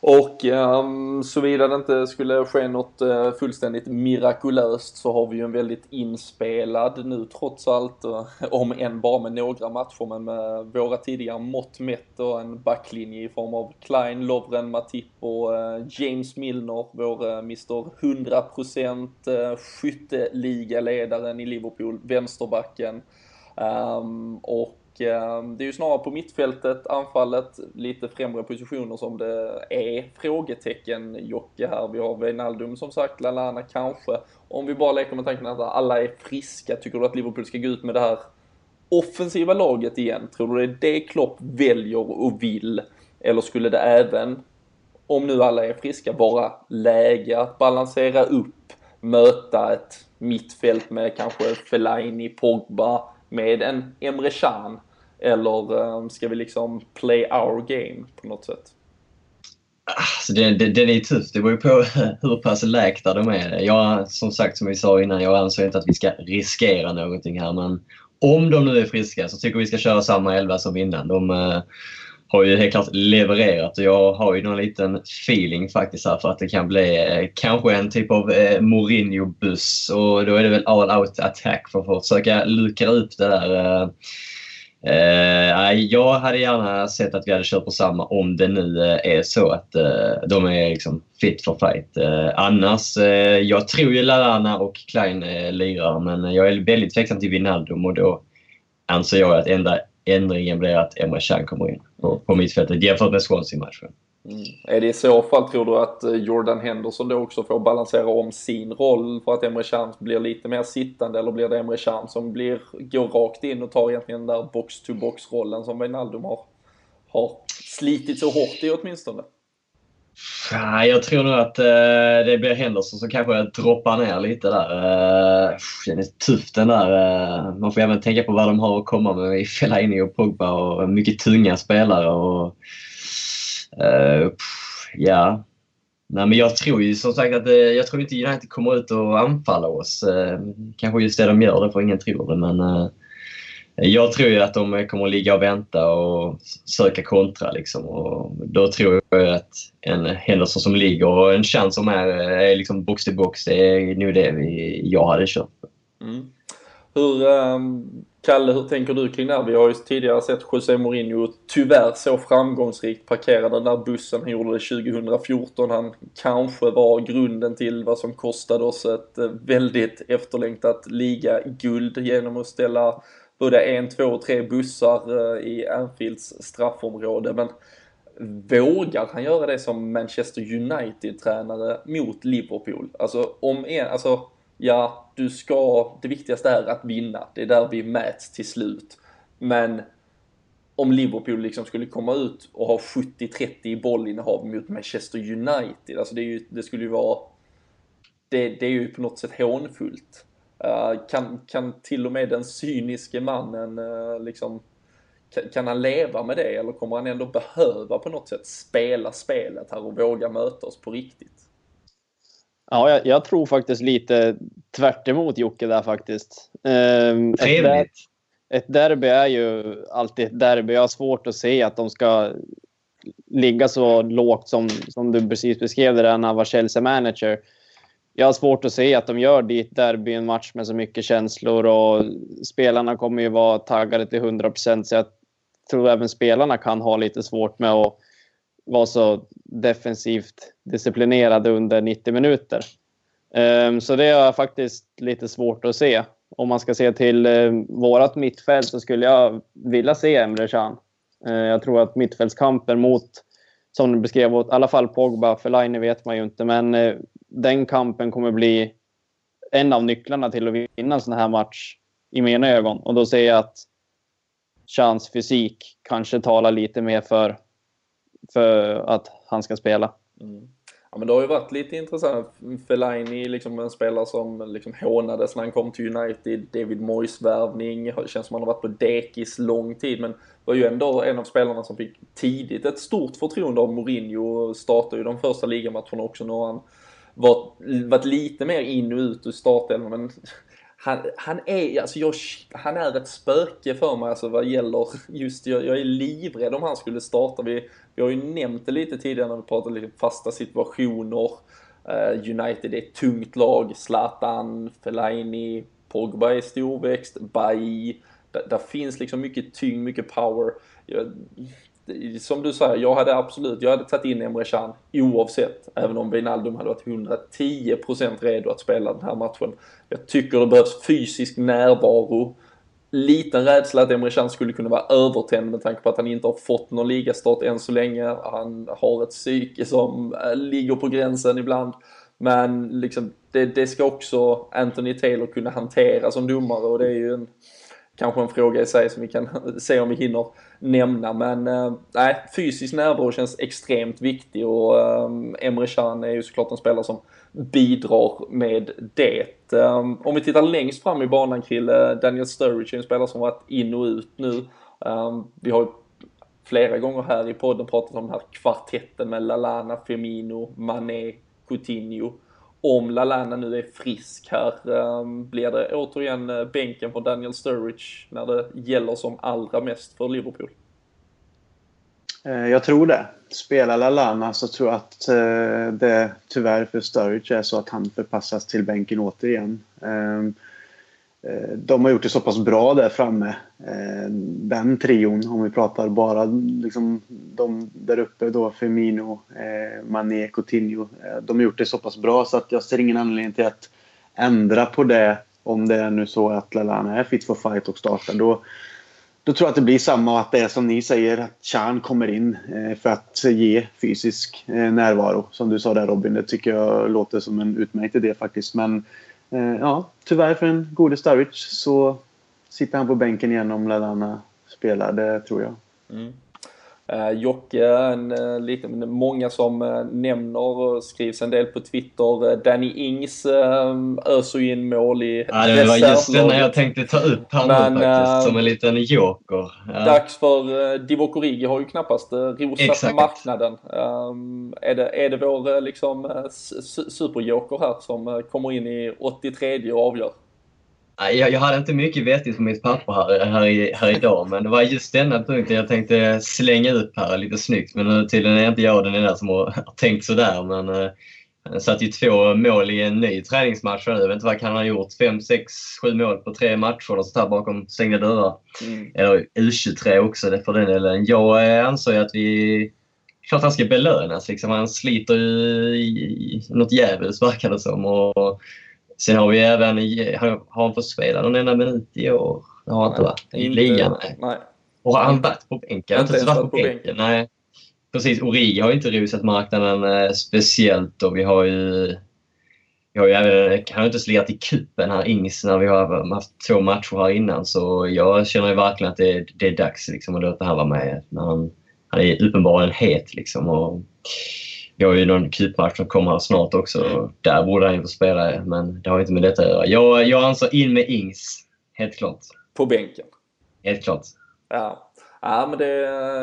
Och um, såvida det inte skulle ske något uh, fullständigt mirakulöst så har vi ju en väldigt inspelad nu trots allt, uh, om än bara med några matcher, men med våra tidigare mått mätt och en backlinje i form av Klein, Lovren, Matip och uh, James Milner, vår uh, Mr 100% uh, skytteligaledaren i Liverpool, vänsterbacken. Um, och Ehm, det är ju snarare på mittfältet, anfallet, lite främre positioner som det är frågetecken Jocke här. Vi har Wijnaldum som sagt, Lalana kanske. Om vi bara leker med tanken att alla är friska, tycker du att Liverpool ska gå ut med det här offensiva laget igen? Tror du det är det Klopp väljer och vill? Eller skulle det även, om nu alla är friska, vara läge att balansera upp, möta ett mittfält med kanske Fellaini, Pogba, med en Emre Can eller ehm, ska vi liksom play our game på något sätt? Alltså det, det, det är tufft. Det beror på hur pass läkta de är. Jag, som sagt, som vi sa innan, jag anser inte att vi ska riskera någonting här. Men om de nu är friska så tycker vi ska köra samma elva som innan. De uh, har ju helt klart levererat och jag har ju någon liten feeling faktiskt här för att det kan bli uh, kanske en typ av uh, Mourinho-buss och då är det väl all out attack för att försöka luckra upp det där Eh, jag hade gärna sett att vi hade kört på samma om det nu eh, är så att eh, de är liksom fit for fight. Eh, annars, eh, jag tror ju Lallana och Klein lirar men jag är väldigt tveksam till Wijnaldum och då anser jag att enda ändringen blir att Emre Can kommer in på, på mittfältet jämfört med Swansea-matchen. Mm. Är det i så fall, tror du att eh, Jordan Henderson då också får balansera om sin roll för att Emre Can blir lite mer sittande eller blir det Emre Can som blir, går rakt in och tar egentligen den där box-to-box-rollen som Wijnaldum har, har slitit så hårt i åtminstone? Ja, jag tror nog att eh, det blir Henderson som kanske droppar ner lite där. Eh, den är tuff den där. Eh, man får även tänka på vad de har att komma med i Fellaini och Pogba och mycket tunga spelare. Och, Uh, ja. Nej, men jag tror ju som sagt att uh, jag tror inte United kommer ut och anfalla oss. Uh, kanske just det de gör, det får ingen tro det. Men jag tror ju att de kommer att ligga och vänta och söka kontra. Liksom. Och då tror jag att en Henderson som ligger och en chans som är, är liksom box till box, det är nog det vi, jag hade köpt. Mm. Hur, um, Kalle, hur tänker du kring det här? Vi har ju tidigare sett José Mourinho tyvärr så framgångsrikt parkera den där bussen. Han gjorde det 2014. Han kanske var grunden till vad som kostade oss ett eh, väldigt efterlängtat ligaguld genom att ställa både en, två och tre bussar eh, i Anfields straffområde. Men vågar han göra det som Manchester United-tränare mot Liverpool? Alltså, om en, alltså ja, du ska, det viktigaste är att vinna. Det är där vi mäts till slut. Men om Liverpool liksom skulle komma ut och ha 70-30 i bollinnehav mot Manchester United, alltså det, är ju, det skulle ju vara, det, det är ju på något sätt hånfullt. Uh, kan, kan till och med den cyniske mannen uh, liksom, kan, kan, han leva med det eller kommer han ändå behöva på något sätt spela spelet här och våga möta oss på riktigt? Ja, jag, jag, tror faktiskt lite tvärt emot Jocke där faktiskt. Trevligt. Ett, ett derby är ju alltid ett derby. Jag har svårt att se att de ska ligga så lågt som, som du precis beskrev det där när han var Chelsea-manager. Jag har svårt att se att de gör dit derby en match med så mycket känslor och spelarna kommer ju vara taggade till 100 procent så jag tror även spelarna kan ha lite svårt med att vara så defensivt disciplinerade under 90 minuter. Ehm, så det är jag faktiskt lite svårt att se. Om man ska se till eh, vårt mittfält så skulle jag vilja se Emre Can. Ehm, jag tror att mittfältskampen mot, som du beskrev, i alla fall Pogba, Fellaini vet man ju inte, men eh, den kampen kommer bli en av nycklarna till att vinna en sån här match i mina ögon. Och då ser jag att Chans fysik kanske talar lite mer för för att han ska spela. Mm. Ja men det har ju varit lite intressant. Fellaini liksom en spelare som liksom hånades när han kom till United. David Moyes värvning. det Känns som han har varit på dekis lång tid men var ju ändå en av spelarna som fick tidigt ett stort förtroende av Mourinho. Startade ju de första ligamatcherna också. Nu har han varit, varit lite mer in och ut ur startelvan men han, han, är, alltså jag, han är ett spöke för mig alltså vad gäller just, jag, jag är livrädd om han skulle starta. Vi, vi har ju nämnt det lite tidigare när vi pratade lite fasta situationer. Uh, United är ett tungt lag, Zlatan, Fellaini, Pogba är storväxt, Bailly. Där, där finns liksom mycket tyngd, mycket power. Jag, som du säger, jag hade absolut, jag hade tagit in Emre Can oavsett. Även om Wijnaldum hade varit 110% redo att spela den här matchen. Jag tycker det behövs fysisk närvaro. Liten rädsla att Emre Can skulle kunna vara övertänd med tanke på att han inte har fått någon ligastart än så länge. Han har ett psyke som eh, ligger på gränsen ibland. Men liksom, det, det ska också Anthony Taylor kunna hantera som domare och det är ju en kanske en fråga i sig som vi kan se om vi hinner nämna. Men äh, nej, fysisk närvaro känns extremt viktig och äh, Emre Can är ju såklart en spelare som bidrar med det. Äh, om vi tittar längst fram i banan Krille, Daniel Sturridge är en spelare som varit in och ut nu. vi har flera gånger här i podden pratat om den här kvartetten med Lalana, Firmino, Mané, Coutinho. Om Lalana nu är frisk här, ehm, blir det återigen eh, bänken för Daniel Sturridge när det gäller som allra mest för Liverpool? Eh, jag tror det. Spelar Lalana så tror jag att eh, det tyvärr för Sturridge är så att han förpassas till bänken återigen. Ehm, Eh, de har gjort det så pass bra där framme. Eh, den trion, om vi pratar bara liksom de där uppe då, Firmino, eh, Mané, Coutinho. De har gjort det så pass bra så att jag ser ingen anledning till att ändra på det om det är nu så att Lallana är fit for fight och startar. Då, då tror jag att det blir samma att det är som ni säger att Chan kommer in för att ge fysisk närvaro. Som du sa där Robin, det tycker jag låter som en utmärkt idé faktiskt. Men Eh, ja, tyvärr för den gode Sturridge så sitter han på bänken igen om Lallana spelar, det tror jag. Mm. Uh, Jocke, en, uh, lite, många som uh, nämner och skrivs en del på Twitter. Danny Ings öser in mål i Ja, det var just den jag tänkte ta upp här Men, nu faktiskt, som en liten joker. Ja. Dags för Divock Origi har ju knappast rosat Exakt. marknaden. Är, det, är det vår liksom, superjoker här som kommer in i 83 och avgör? Jag, jag hade inte mycket vettigt på mitt papper här, här, här idag, men det var just denna punkten jag tänkte slänga ut här lite snyggt. Men tydligen är inte jag den enda som har tänkt sådär. Men eh, han satte ju två mål i en ny träningsmatch nu. Jag vet inte vad kan han ha gjort? Fem, sex, sju mål på tre matcher och sånt bakom stängda dörrar. Mm. Eller U23 också för den delen. Jag eh, anser att vi klart han ska belönas. Liksom. Han sliter ju i, i något djävulskt verkar det som. Och Sen har vi även, har han fått spela någon enda minut i år? Det har han inte varit i ligan. Nej. nej. Och har han varit på bänken? Inte ens varit på, bänken. Nej. Precis, Origi har ju inte rusat marknaden eh, speciellt och vi har ju vi har ju även, han har inte slirat i kuppen här Ings när vi har haft två matcher här innan så jag känner ju verkligen att det, det är dags liksom, att låta han vara med. När han, han är uppenbarligen het liksom. Och, vi har ju någon cupmatch som kommer här snart också. Där borde han ju få spela, men det har inte med detta att göra. Jag, jag anser in med Ings. Helt klart. På bänken? Helt klart. Ja. Ja, men det,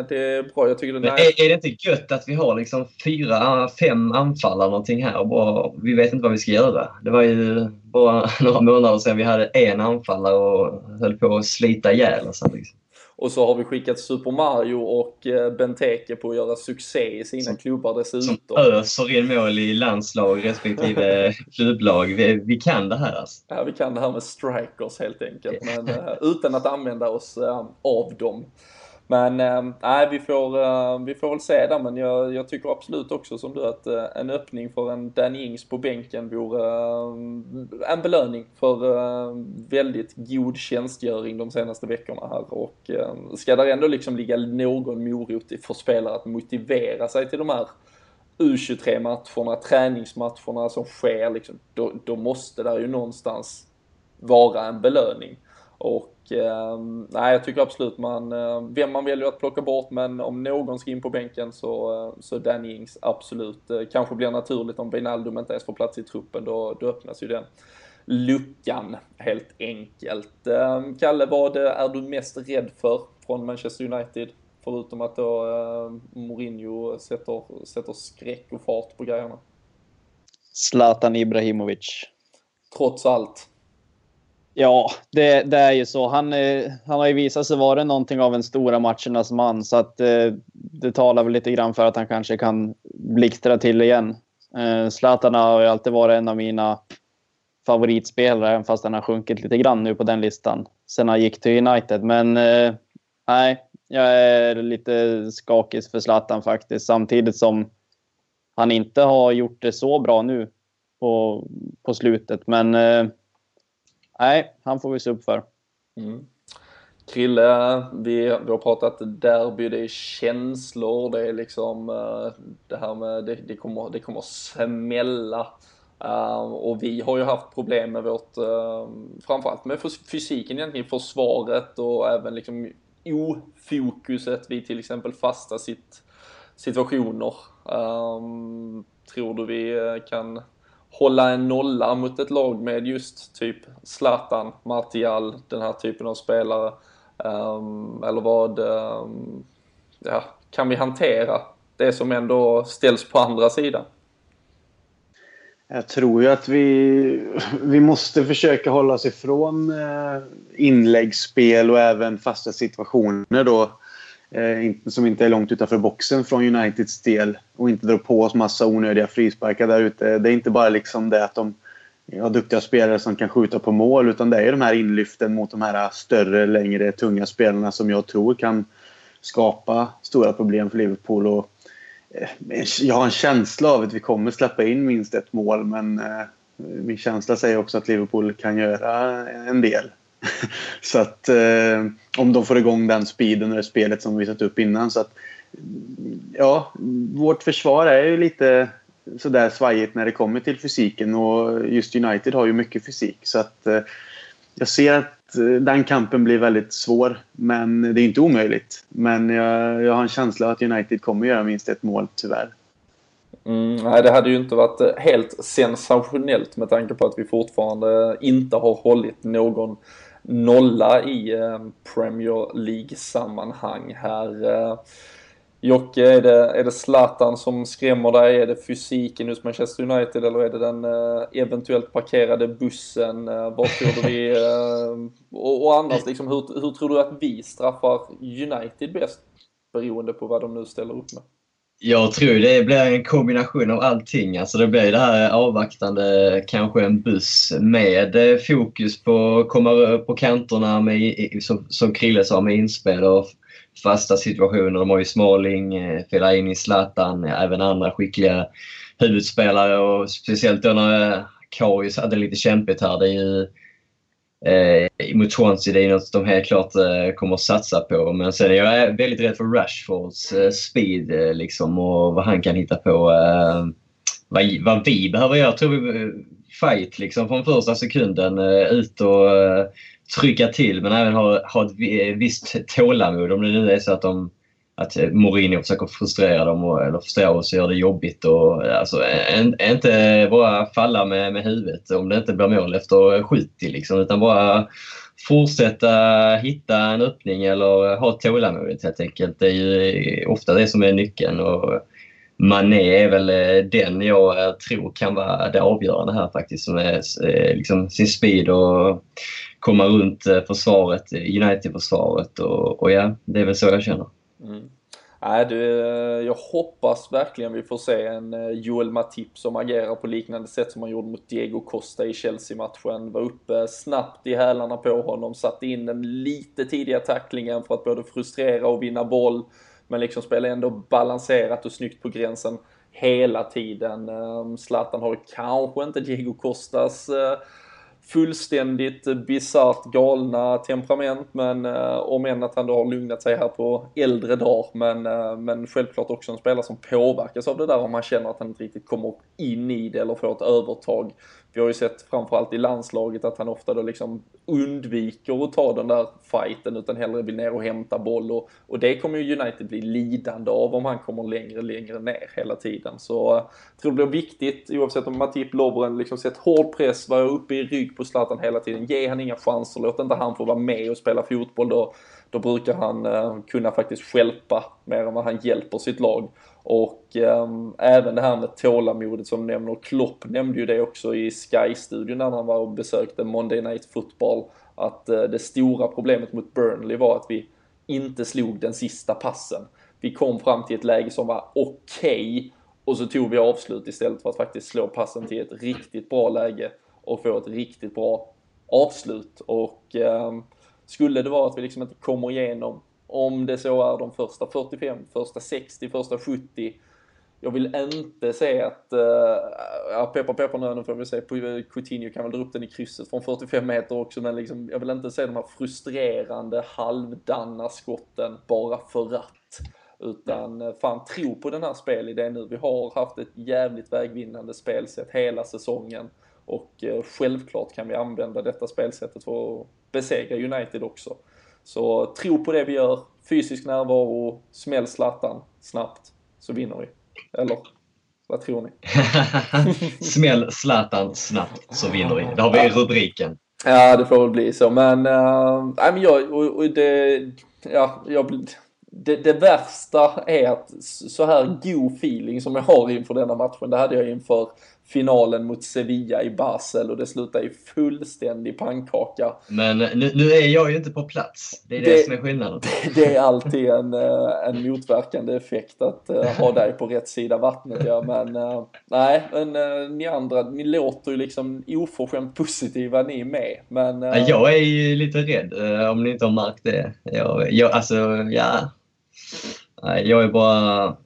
det är bra. Jag tycker det är, är, är det inte gött att vi har liksom fyra, fem anfallare någonting här och bara, vi vet inte vad vi ska göra? Det var ju bara några månader sedan vi hade en anfallare och höll på att slita ihjäl oss. Liksom. Och så har vi skickat Super Mario och eh, Benteke på att göra succé i sina som, klubbar dessutom. Som öser in mål i landslag respektive klubblag. Vi, vi, kan det här alltså. Ja, vi kan det här med strikers helt enkelt. Men uh, utan att använda oss av dem. Men eh, nej, äh, vi, får, äh, vi får väl se där, men jag, jag tycker absolut också som du att äh, en öppning för en Danny Ings på bänken vore äh, en belöning för väldigt god tjänstgöring de senaste veckorna här och ska där ändå liksom ligga någon morot för spelare att motivera sig till de här U23-matcherna, träningsmatcherna som sker liksom, då, då måste där ju någonstans vara en belöning. Och nej, jag tycker absolut man, eh, vem man väljer att plocka bort, men om någon ska in på bänken så, eh, så Danny Ings absolut. Eh, kanske blir naturligt om Wijnaldum inte ens får plats i truppen, då, då öppnas ju den luckan helt enkelt. Eh, Kalle, vad är du mest rädd för från Manchester United? Förutom att då eh, Mourinho sätter, sätter skräck och fart på grejerna. Zlatan Ibrahimovic. Trots allt. Ja, det, det, är ju så. Han, eh, han har ju visat sig vara någonting av en stora matchernas man så att eh, det talar väl lite grann för att han kanske kan blixtra till igen. Eh, Zlatan har ju alltid varit en av mina favoritspelare, även fast han har sjunkit lite grann nu på den listan sen han gick till United. Men eh, nej, jag är lite skakig för Zlatan faktiskt, samtidigt som han inte har gjort det så bra nu på, på slutet. Men eh, nej, han får vi se upp för. Mm. Krille, vi, vi har pratat derby, det är känslor, det är liksom eh, det här med, det, det, kommer, det kommer smälla. Uh, och vi har ju haft problem med vårt, uh, framförallt med fysiken egentligen, försvaret och även liksom ofokuset vid till exempel fasta sit situationer. Um, tror du vi kan hålla en nolla mot ett lag med just typ Zlatan, Martial, den här typen av spelare. Um, eller vad, um, ja, kan vi hantera det som ändå ställs på andra sidan? Jag tror ju att vi, vi måste försöka hålla oss ifrån eh, inläggsspel och även fasta situationer då. Eh, som inte är långt utanför boxen från Uniteds del. Och inte drar på oss massa onödiga frisparkar där ute. Det är inte bara liksom det att de har duktiga spelare som kan skjuta på mål. Utan det är de här inlyften mot de här större, längre, tunga spelarna som jag tror kan skapa stora problem för Liverpool. Och Eh, jag har en känsla av att vi kommer släppa in minst ett mål men eh, min känsla säger också att Liverpool kan göra en del. så att eh, om de får igång den speeden och det spelet som vi satt upp innan så att ja, vårt försvar är ju lite sådär svajigt när det kommer till fysiken och just United har ju mycket fysik så att eh, jag ser att eh, den kampen blir väldigt svår. Men det är inte omöjligt. Men jag, jag har en känsla att United kommer göra minst ett mål, tyvärr. Mm, nej, det hade ju inte varit eh, helt sensationellt med tanke på att vi fortfarande inte har hållit någon nolla i eh, Premier League-sammanhang här. Jocke, är det, är det Zlatan som skrämmer dig? Är det fysiken hos Manchester United eller är det den uh, eventuellt parkerade bussen? Vad tror vi... Och, och annars, liksom, hur, hur tror du att vi straffar United bäst? Beroende på vad de nu ställer upp med. Jag tror det blir en kombination av allting. Alltså det blir det här avvaktande, kanske en buss med eh, fokus på att komma på kanterna med, som, som Krille sa, med inspel och fasta situationer. De har ju Smalling, eh, Fellaini, Zlatan, eh, även andra skickliga huvudspelare och speciellt då när Karius hade lite kämpigt här. Det är ju eh, mot Swansea, det är något de helt klart eh, kommer att satsa på. Men sen är jag eh, väldigt rädd för Rashfords eh, speed eh, liksom och vad han kan hitta på. Eh, vad, vad vi behöver göra, tror vi, eh, fight liksom från första sekunden. Eh, ut och trycka till men även ha, ha ett visst tålamod om det nu är så att de att eh, Mourinho försöker frustrera dem och, eller frustrera oss och göra det jobbigt. Och, eh, alltså, eh, inte bara falla med, med huvudet om det inte blir mål efter 70 liksom, utan bara fortsätta hitta en öppning eller ha tålamodet helt enkelt. Det är ju ofta det som är nyckeln. Och Mané är väl den jag tror kan vara det avgörande här faktiskt. Med liksom sin speed och komma runt försvaret, United-försvaret och, och, ja, det är väl så jag känner. Mm. Nej, du, eh, jag hoppas verkligen vi får se en eh, Joel Matip som agerar på liknande sätt som han gjorde mot Diego Costa i Chelsea-matchen. Var uppe snabbt i hälarna på honom, satte in den lite tidiga tacklingen för att både frustrera och vinna boll. Men liksom spelade ändå balanserat och snyggt på gränsen hela tiden. Ehm, Zlatan har kanske inte Diego Costas eh, fullständigt bisarrt galna temperament men eh, om än att han då har lugnat sig här på äldre dagar men, eh, men självklart också en spelare som påverkas av det där om man känner att han inte riktigt kommer in i det eller får ett övertag. Vi har ju sett framförallt i landslaget att han ofta då liksom undviker att ta den där fighten utan hellre vill ner och hämta boll och, och det kommer ju United bli lidande av om han kommer längre, längre ner hela tiden. Så eh, jag tror det blir viktigt oavsett om Matip Lovren liksom sett hård press, vara uppe i rygg på Zlatan hela tiden. Ge han inga chanser, låt inte han få vara med och spela fotboll då. Då brukar han eh, kunna faktiskt skälpa mer än vad han hjälper sitt lag. Och um, även det här med tålamodet som nämner, Klopp nämnde ju det också i Sky-studion när han var och besökte Monday Night Football, att uh, det stora problemet mot Burnley var att vi inte slog den sista passen. Vi kom fram till ett läge som var okej okay, och så tog vi avslut istället för att faktiskt slå passen till ett riktigt bra läge och få ett riktigt bra avslut. Och um, skulle det vara att vi liksom inte kommer igenom om det så är de första 45, första 60, första 70. Jag vill inte se att, uh, ja peppar peppar nu, nu får vi se, Coutinho kan väl dra upp den i krysset från 45 meter också, men liksom, jag vill inte se de här frustrerande halvdanna skotten bara för att. Utan eh, fan tro på den här spelidén nu. Vi har haft ett jävligt vägvinnande spelsätt hela säsongen. Och uh, självklart kan vi använda detta spelsättet för att besegra United också. Så tro på det vi gör, fysisk närvaro, smäll Zlatan snabbt, så vinner vi. Eller vad tror ni? smäll Zlatan snabbt så vinner vi. Det har vi i rubriken. Ja, det får väl bli så. Men, äh, men jag, och, och det, ja, jag, det, det, värsta är att så här god feeling som jag har inför denna matchen, det hade jag inför finalen mot Sevilla i Basel och det slutade i fullständig pannkaka. Men nu, nu är jag ju inte på plats. Det är det, det som är skillnaden. Det, det, är alltid en, eh, en motverkande effekt att uh, ha dig på rätt sida vattnet. Ja. Men uh, nej, men, uh, ni andra, ni låter ju liksom oförskämt positiva ni med. Men, jag är ju lite rädd om ni inte har märkt det. Jag, jag, alltså, ja. Jag är bara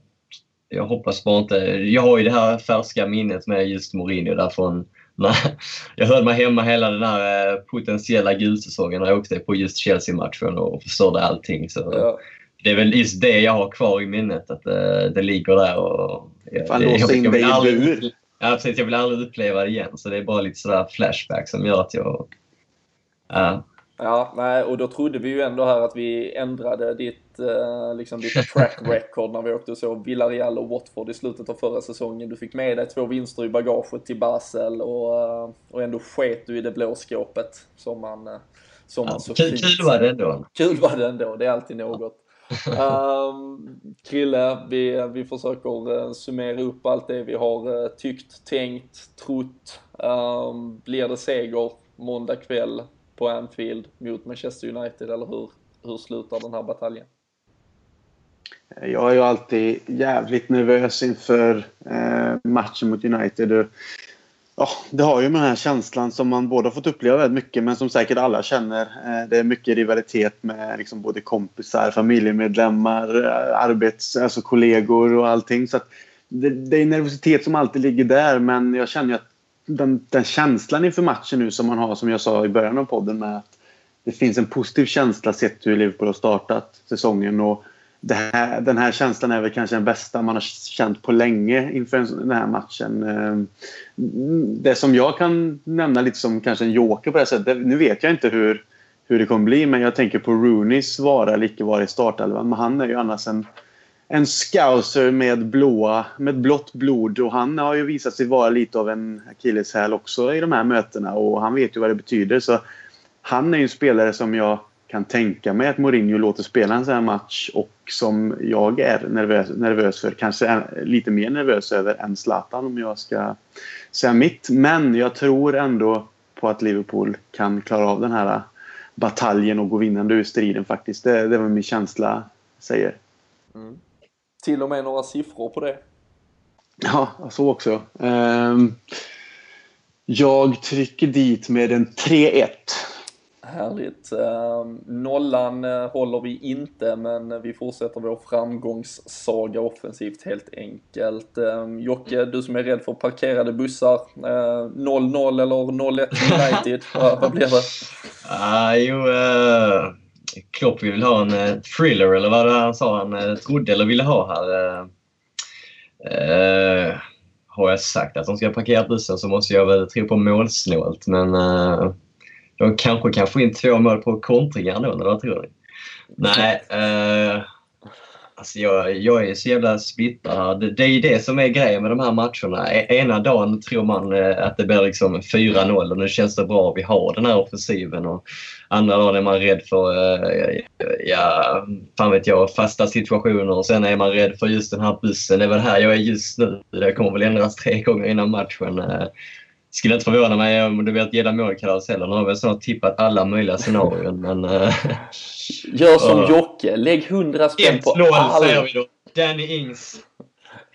jag hoppas bara inte... Jag har ju det här färska minnet med just Mourinho därifrån när jag höll mig hemma hela den här eh, potentiella gulsäsongen när jag åkte på just Chelsea-matchen och förstörde allting. Så ja. Det är väl just det jag har kvar i minnet, att det, eh, det ligger där och... Fan, låsa in dig i bur. Ja, precis. Jag vill aldrig uppleva det igen. Så det är bara lite sådär flashback som gör att jag... Ja. Ja, nej, och då trodde vi ju ändå här att vi ändrade ditt, eh, liksom ditt track record när vi åkte och såg Villarreal och Watford i slutet av förra säsongen. Du fick med dig två vinster i bagaget till Basel och, eh, och ändå sket du i det blå skåpet som man, eh, som man så kul, kul var det ändå. Kul var det ändå, det är alltid något. um, Krille, vi, vi försöker uh, summera upp allt det vi har uh, tyckt, tänkt, trott. Um, blir det seger måndag kväll på Anfield mot Manchester United, eller hur, hur slutar den här bataljen? Jag är ju alltid jävligt nervös inför eh, matchen mot United. Ja, det har ju med den här känslan som man båda fått uppleva väldigt mycket men som säkert alla känner. Eh, det är mycket rivalitet med liksom både kompisar, familjemedlemmar, eh, arbets, alltså kollegor och allting. Så det, det, är nervositet som alltid ligger där men jag känner ju att den, den, känslan inför matchen nu som man har, som jag sa i början av podden, med att det finns en positiv känsla sett hur Liverpool har startat säsongen. Och här, den här känslan är väl kanske den bästa man har känt på länge inför den här matchen. Ehm, det som jag kan nämna lite som kanske en joker på det här sättet, nu vet jag inte hur, hur det kommer bli, men jag tänker på Rooneys vara eller icke vara i startelvan. Men han är ju annars en en scouser med, blåa, med blått blod och han har ju visat sig vara lite av en akilleshäl också i de här mötena och han vet ju vad det betyder. Så han är ju en spelare som jag kan tänka mig att Mourinho låter spela en sån här match och som jag är nervös, nervös för. Kanske lite mer nervös över än Zlatan om jag ska säga mitt. Men jag tror ändå på att Liverpool kan klara av den här bataljen och gå vinnande ur striden faktiskt. Det, det är vad min känsla säger. Mm till och med några siffror på det. Ja, så också. Um, jag trycker dit med en 3-1. Härligt. Ehm, nollan eh, håller vi inte, men vi fortsätter vår framgångssaga offensivt helt enkelt. Ehm, Jocke, du som är rädd för parkerade bussar. Eh, 0-0 eller 0-1 United, vad blir det? Ah, jo, uh, Klopp vill ha en uh, thriller eller vad det han sa han uh, trodde eller ville ha här. Uh, har jag sagt att de ska parkera bussen så måste jag väl tro på målsnålt men de kanske kan få in två mål på kontringar då, eller vad tror ni? Nej, Alltså jag, jag är så jävla splittrad. Det, det, är det som är grejen med de här matcherna. E, ena dagen tror man eh, att det blir liksom 4-0 och nu känns det bra. Vi har den här offensiven. Och andra dagen är man rädd för, eh, ja, fan vet jag, fasta situationer. Och sen är man rädd för just den här bussen. Det är väl här jag är just nu. Det kommer väl ändras tre gånger innan matchen. Eh, skulle inte förvåna mig om ett jävla målkalas heller. Nu har vi snart tippat alla möjliga scenarion. men, uh, Gör som Jocke. Lägg 100 spänn på allt. 1-0 säger vi då. Danny Ings.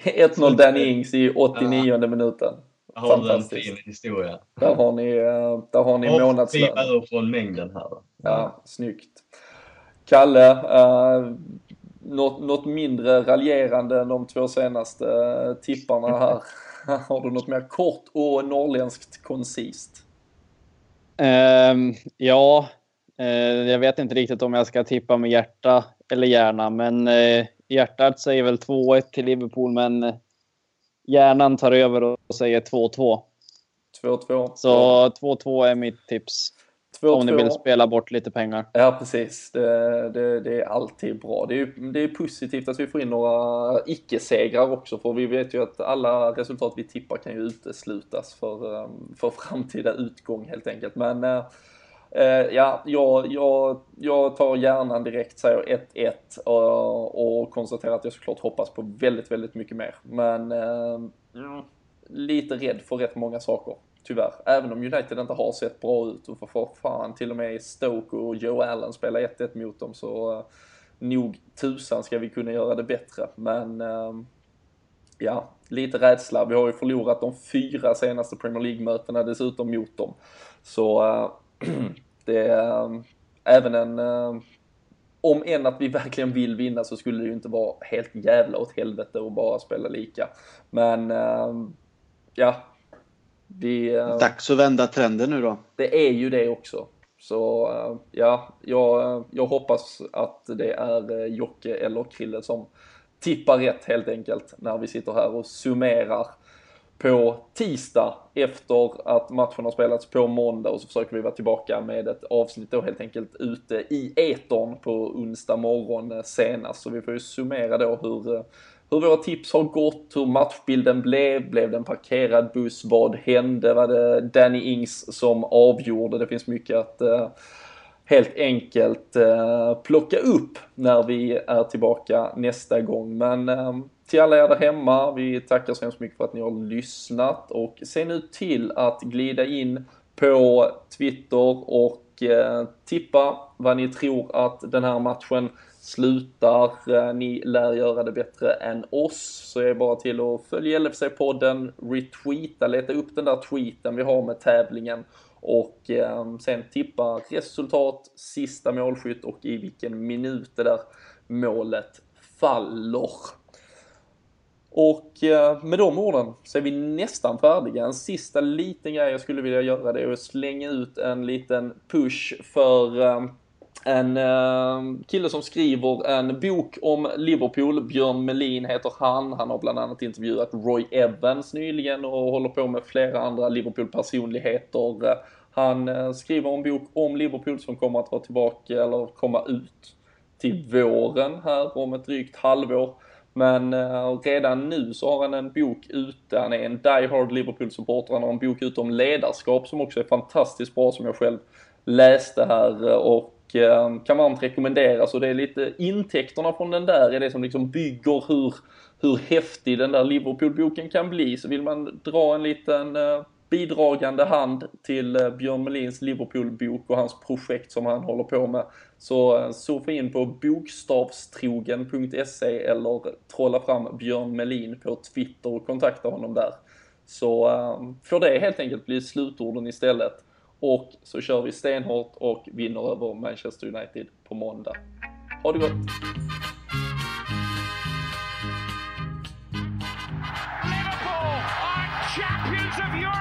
1-0 Danny Ings i 89 uh, minuten. Har du en fin historia. Där har ni, eh, där har ni månadslön. Och från mängden här. Ja, snyggt. Kalle, uh, något, något mindre raljerande än de två senaste tipparna här. Har du något mer kort och norrländskt koncist? Um, ja, uh, jag vet inte riktigt om jag ska tippa med hjärta eller hjärna, men uh, hjärtat säger väl 2-1 till Liverpool, men hjärnan tar över och säger 2-2. 2-2. Så 2-2 är mitt tips. 2 Om ni vill spela bort lite pengar. Ja, precis. Det, det, det, är alltid bra. Det är, det är positivt att vi får in några icke-segrar också, för vi vet ju att alla resultat vi tippar kan ju uteslutas för, um, för framtida utgång helt enkelt. Men uh, Uh, ja, jag, jag, jag tar gärna direkt, säger 1-1 och, och konstaterar att jag såklart hoppas på väldigt, väldigt mycket mer. Men uh, lite rädd för rätt många saker, tyvärr. Även om United inte har sett bra ut och för, fan till och med Stoke och Joe Allen spelar 1-1 mot dem så eh, nog tusan ska vi kunna göra det bättre. Men ehm, ja, lite rädsla. Vi har ju förlorat de fyra senaste Premier League-mötena dessutom mot dem. Så eh, det är ehm, även en ehm, om än att vi verkligen vill vinna så skulle det ju inte vara helt jävla åt helvete att bara spela lika. Men ja, vi... Dags att vända trenden nu då. Det är ju det också. Så ja, jag, jag hoppas att det är Jocke eller Krille som tippar rätt helt enkelt när vi sitter här och summerar på tisdag efter att matchen har spelats på måndag och så försöker vi vara tillbaka med ett avsnitt då helt enkelt ute i eton på onsdag morgon senast. Så vi får ju summera då hur, hur våra tips har gått, hur matchbilden blev, blev det en parkerad buss, vad hände, var det Danny Ings som avgjorde? Det finns mycket att eh, helt enkelt eh, plocka upp när vi är tillbaka nästa gång. Men eh, till alla er där hemma, vi tackar så hemskt mycket för att ni har lyssnat och se nu till att glida in på Twitter och och eh, tippa vad ni tror att den här matchen slutar. Eh, ni lär göra det bättre än oss, så är det bara till att följa LFC-podden, retweeta, leta upp den där tweeten vi har med tävlingen och eh, sen tippa resultat, sista målskytt och i vilken minut det där målet faller. Och eh, med de orden så är vi nästan färdiga. En sista liten grej jag skulle vilja göra det är att slänga ut en liten push för eh, en eh, kille som skriver en bok om Liverpool. Björn Melin heter han. Han har bland annat intervjuat Roy Evans nyligen och håller på med flera andra Liverpool-personligheter. Han skriver en bok om Liverpool som kommer att vara tillbaka eller komma ut till våren här om ett drygt halvår. Men uh, redan nu så har han en bok ute, han är en Die Hard Liverpool-supporter, han har en bok ute om ledarskap som också är fantastiskt bra som jag själv läste här. Och uh, kan varmt rekommenderas och det är lite intäkterna från den där är det som liksom bygger hur, hur häftig den där Liverpool-boken kan bli. Så vill man dra en liten uh, bidragande hand till eh, Björn Melins Liverpool-bok och hans projekt som han håller på med. Så eh, surfa in på bokstavstrogen.se eller trolla fram Björn Melin på Twitter och kontakta honom där. Så eh, får det helt enkelt bli slutorden istället. Och så kör vi stenhårt och vinner över Manchester United på måndag. Ha det gott! champions of Europe!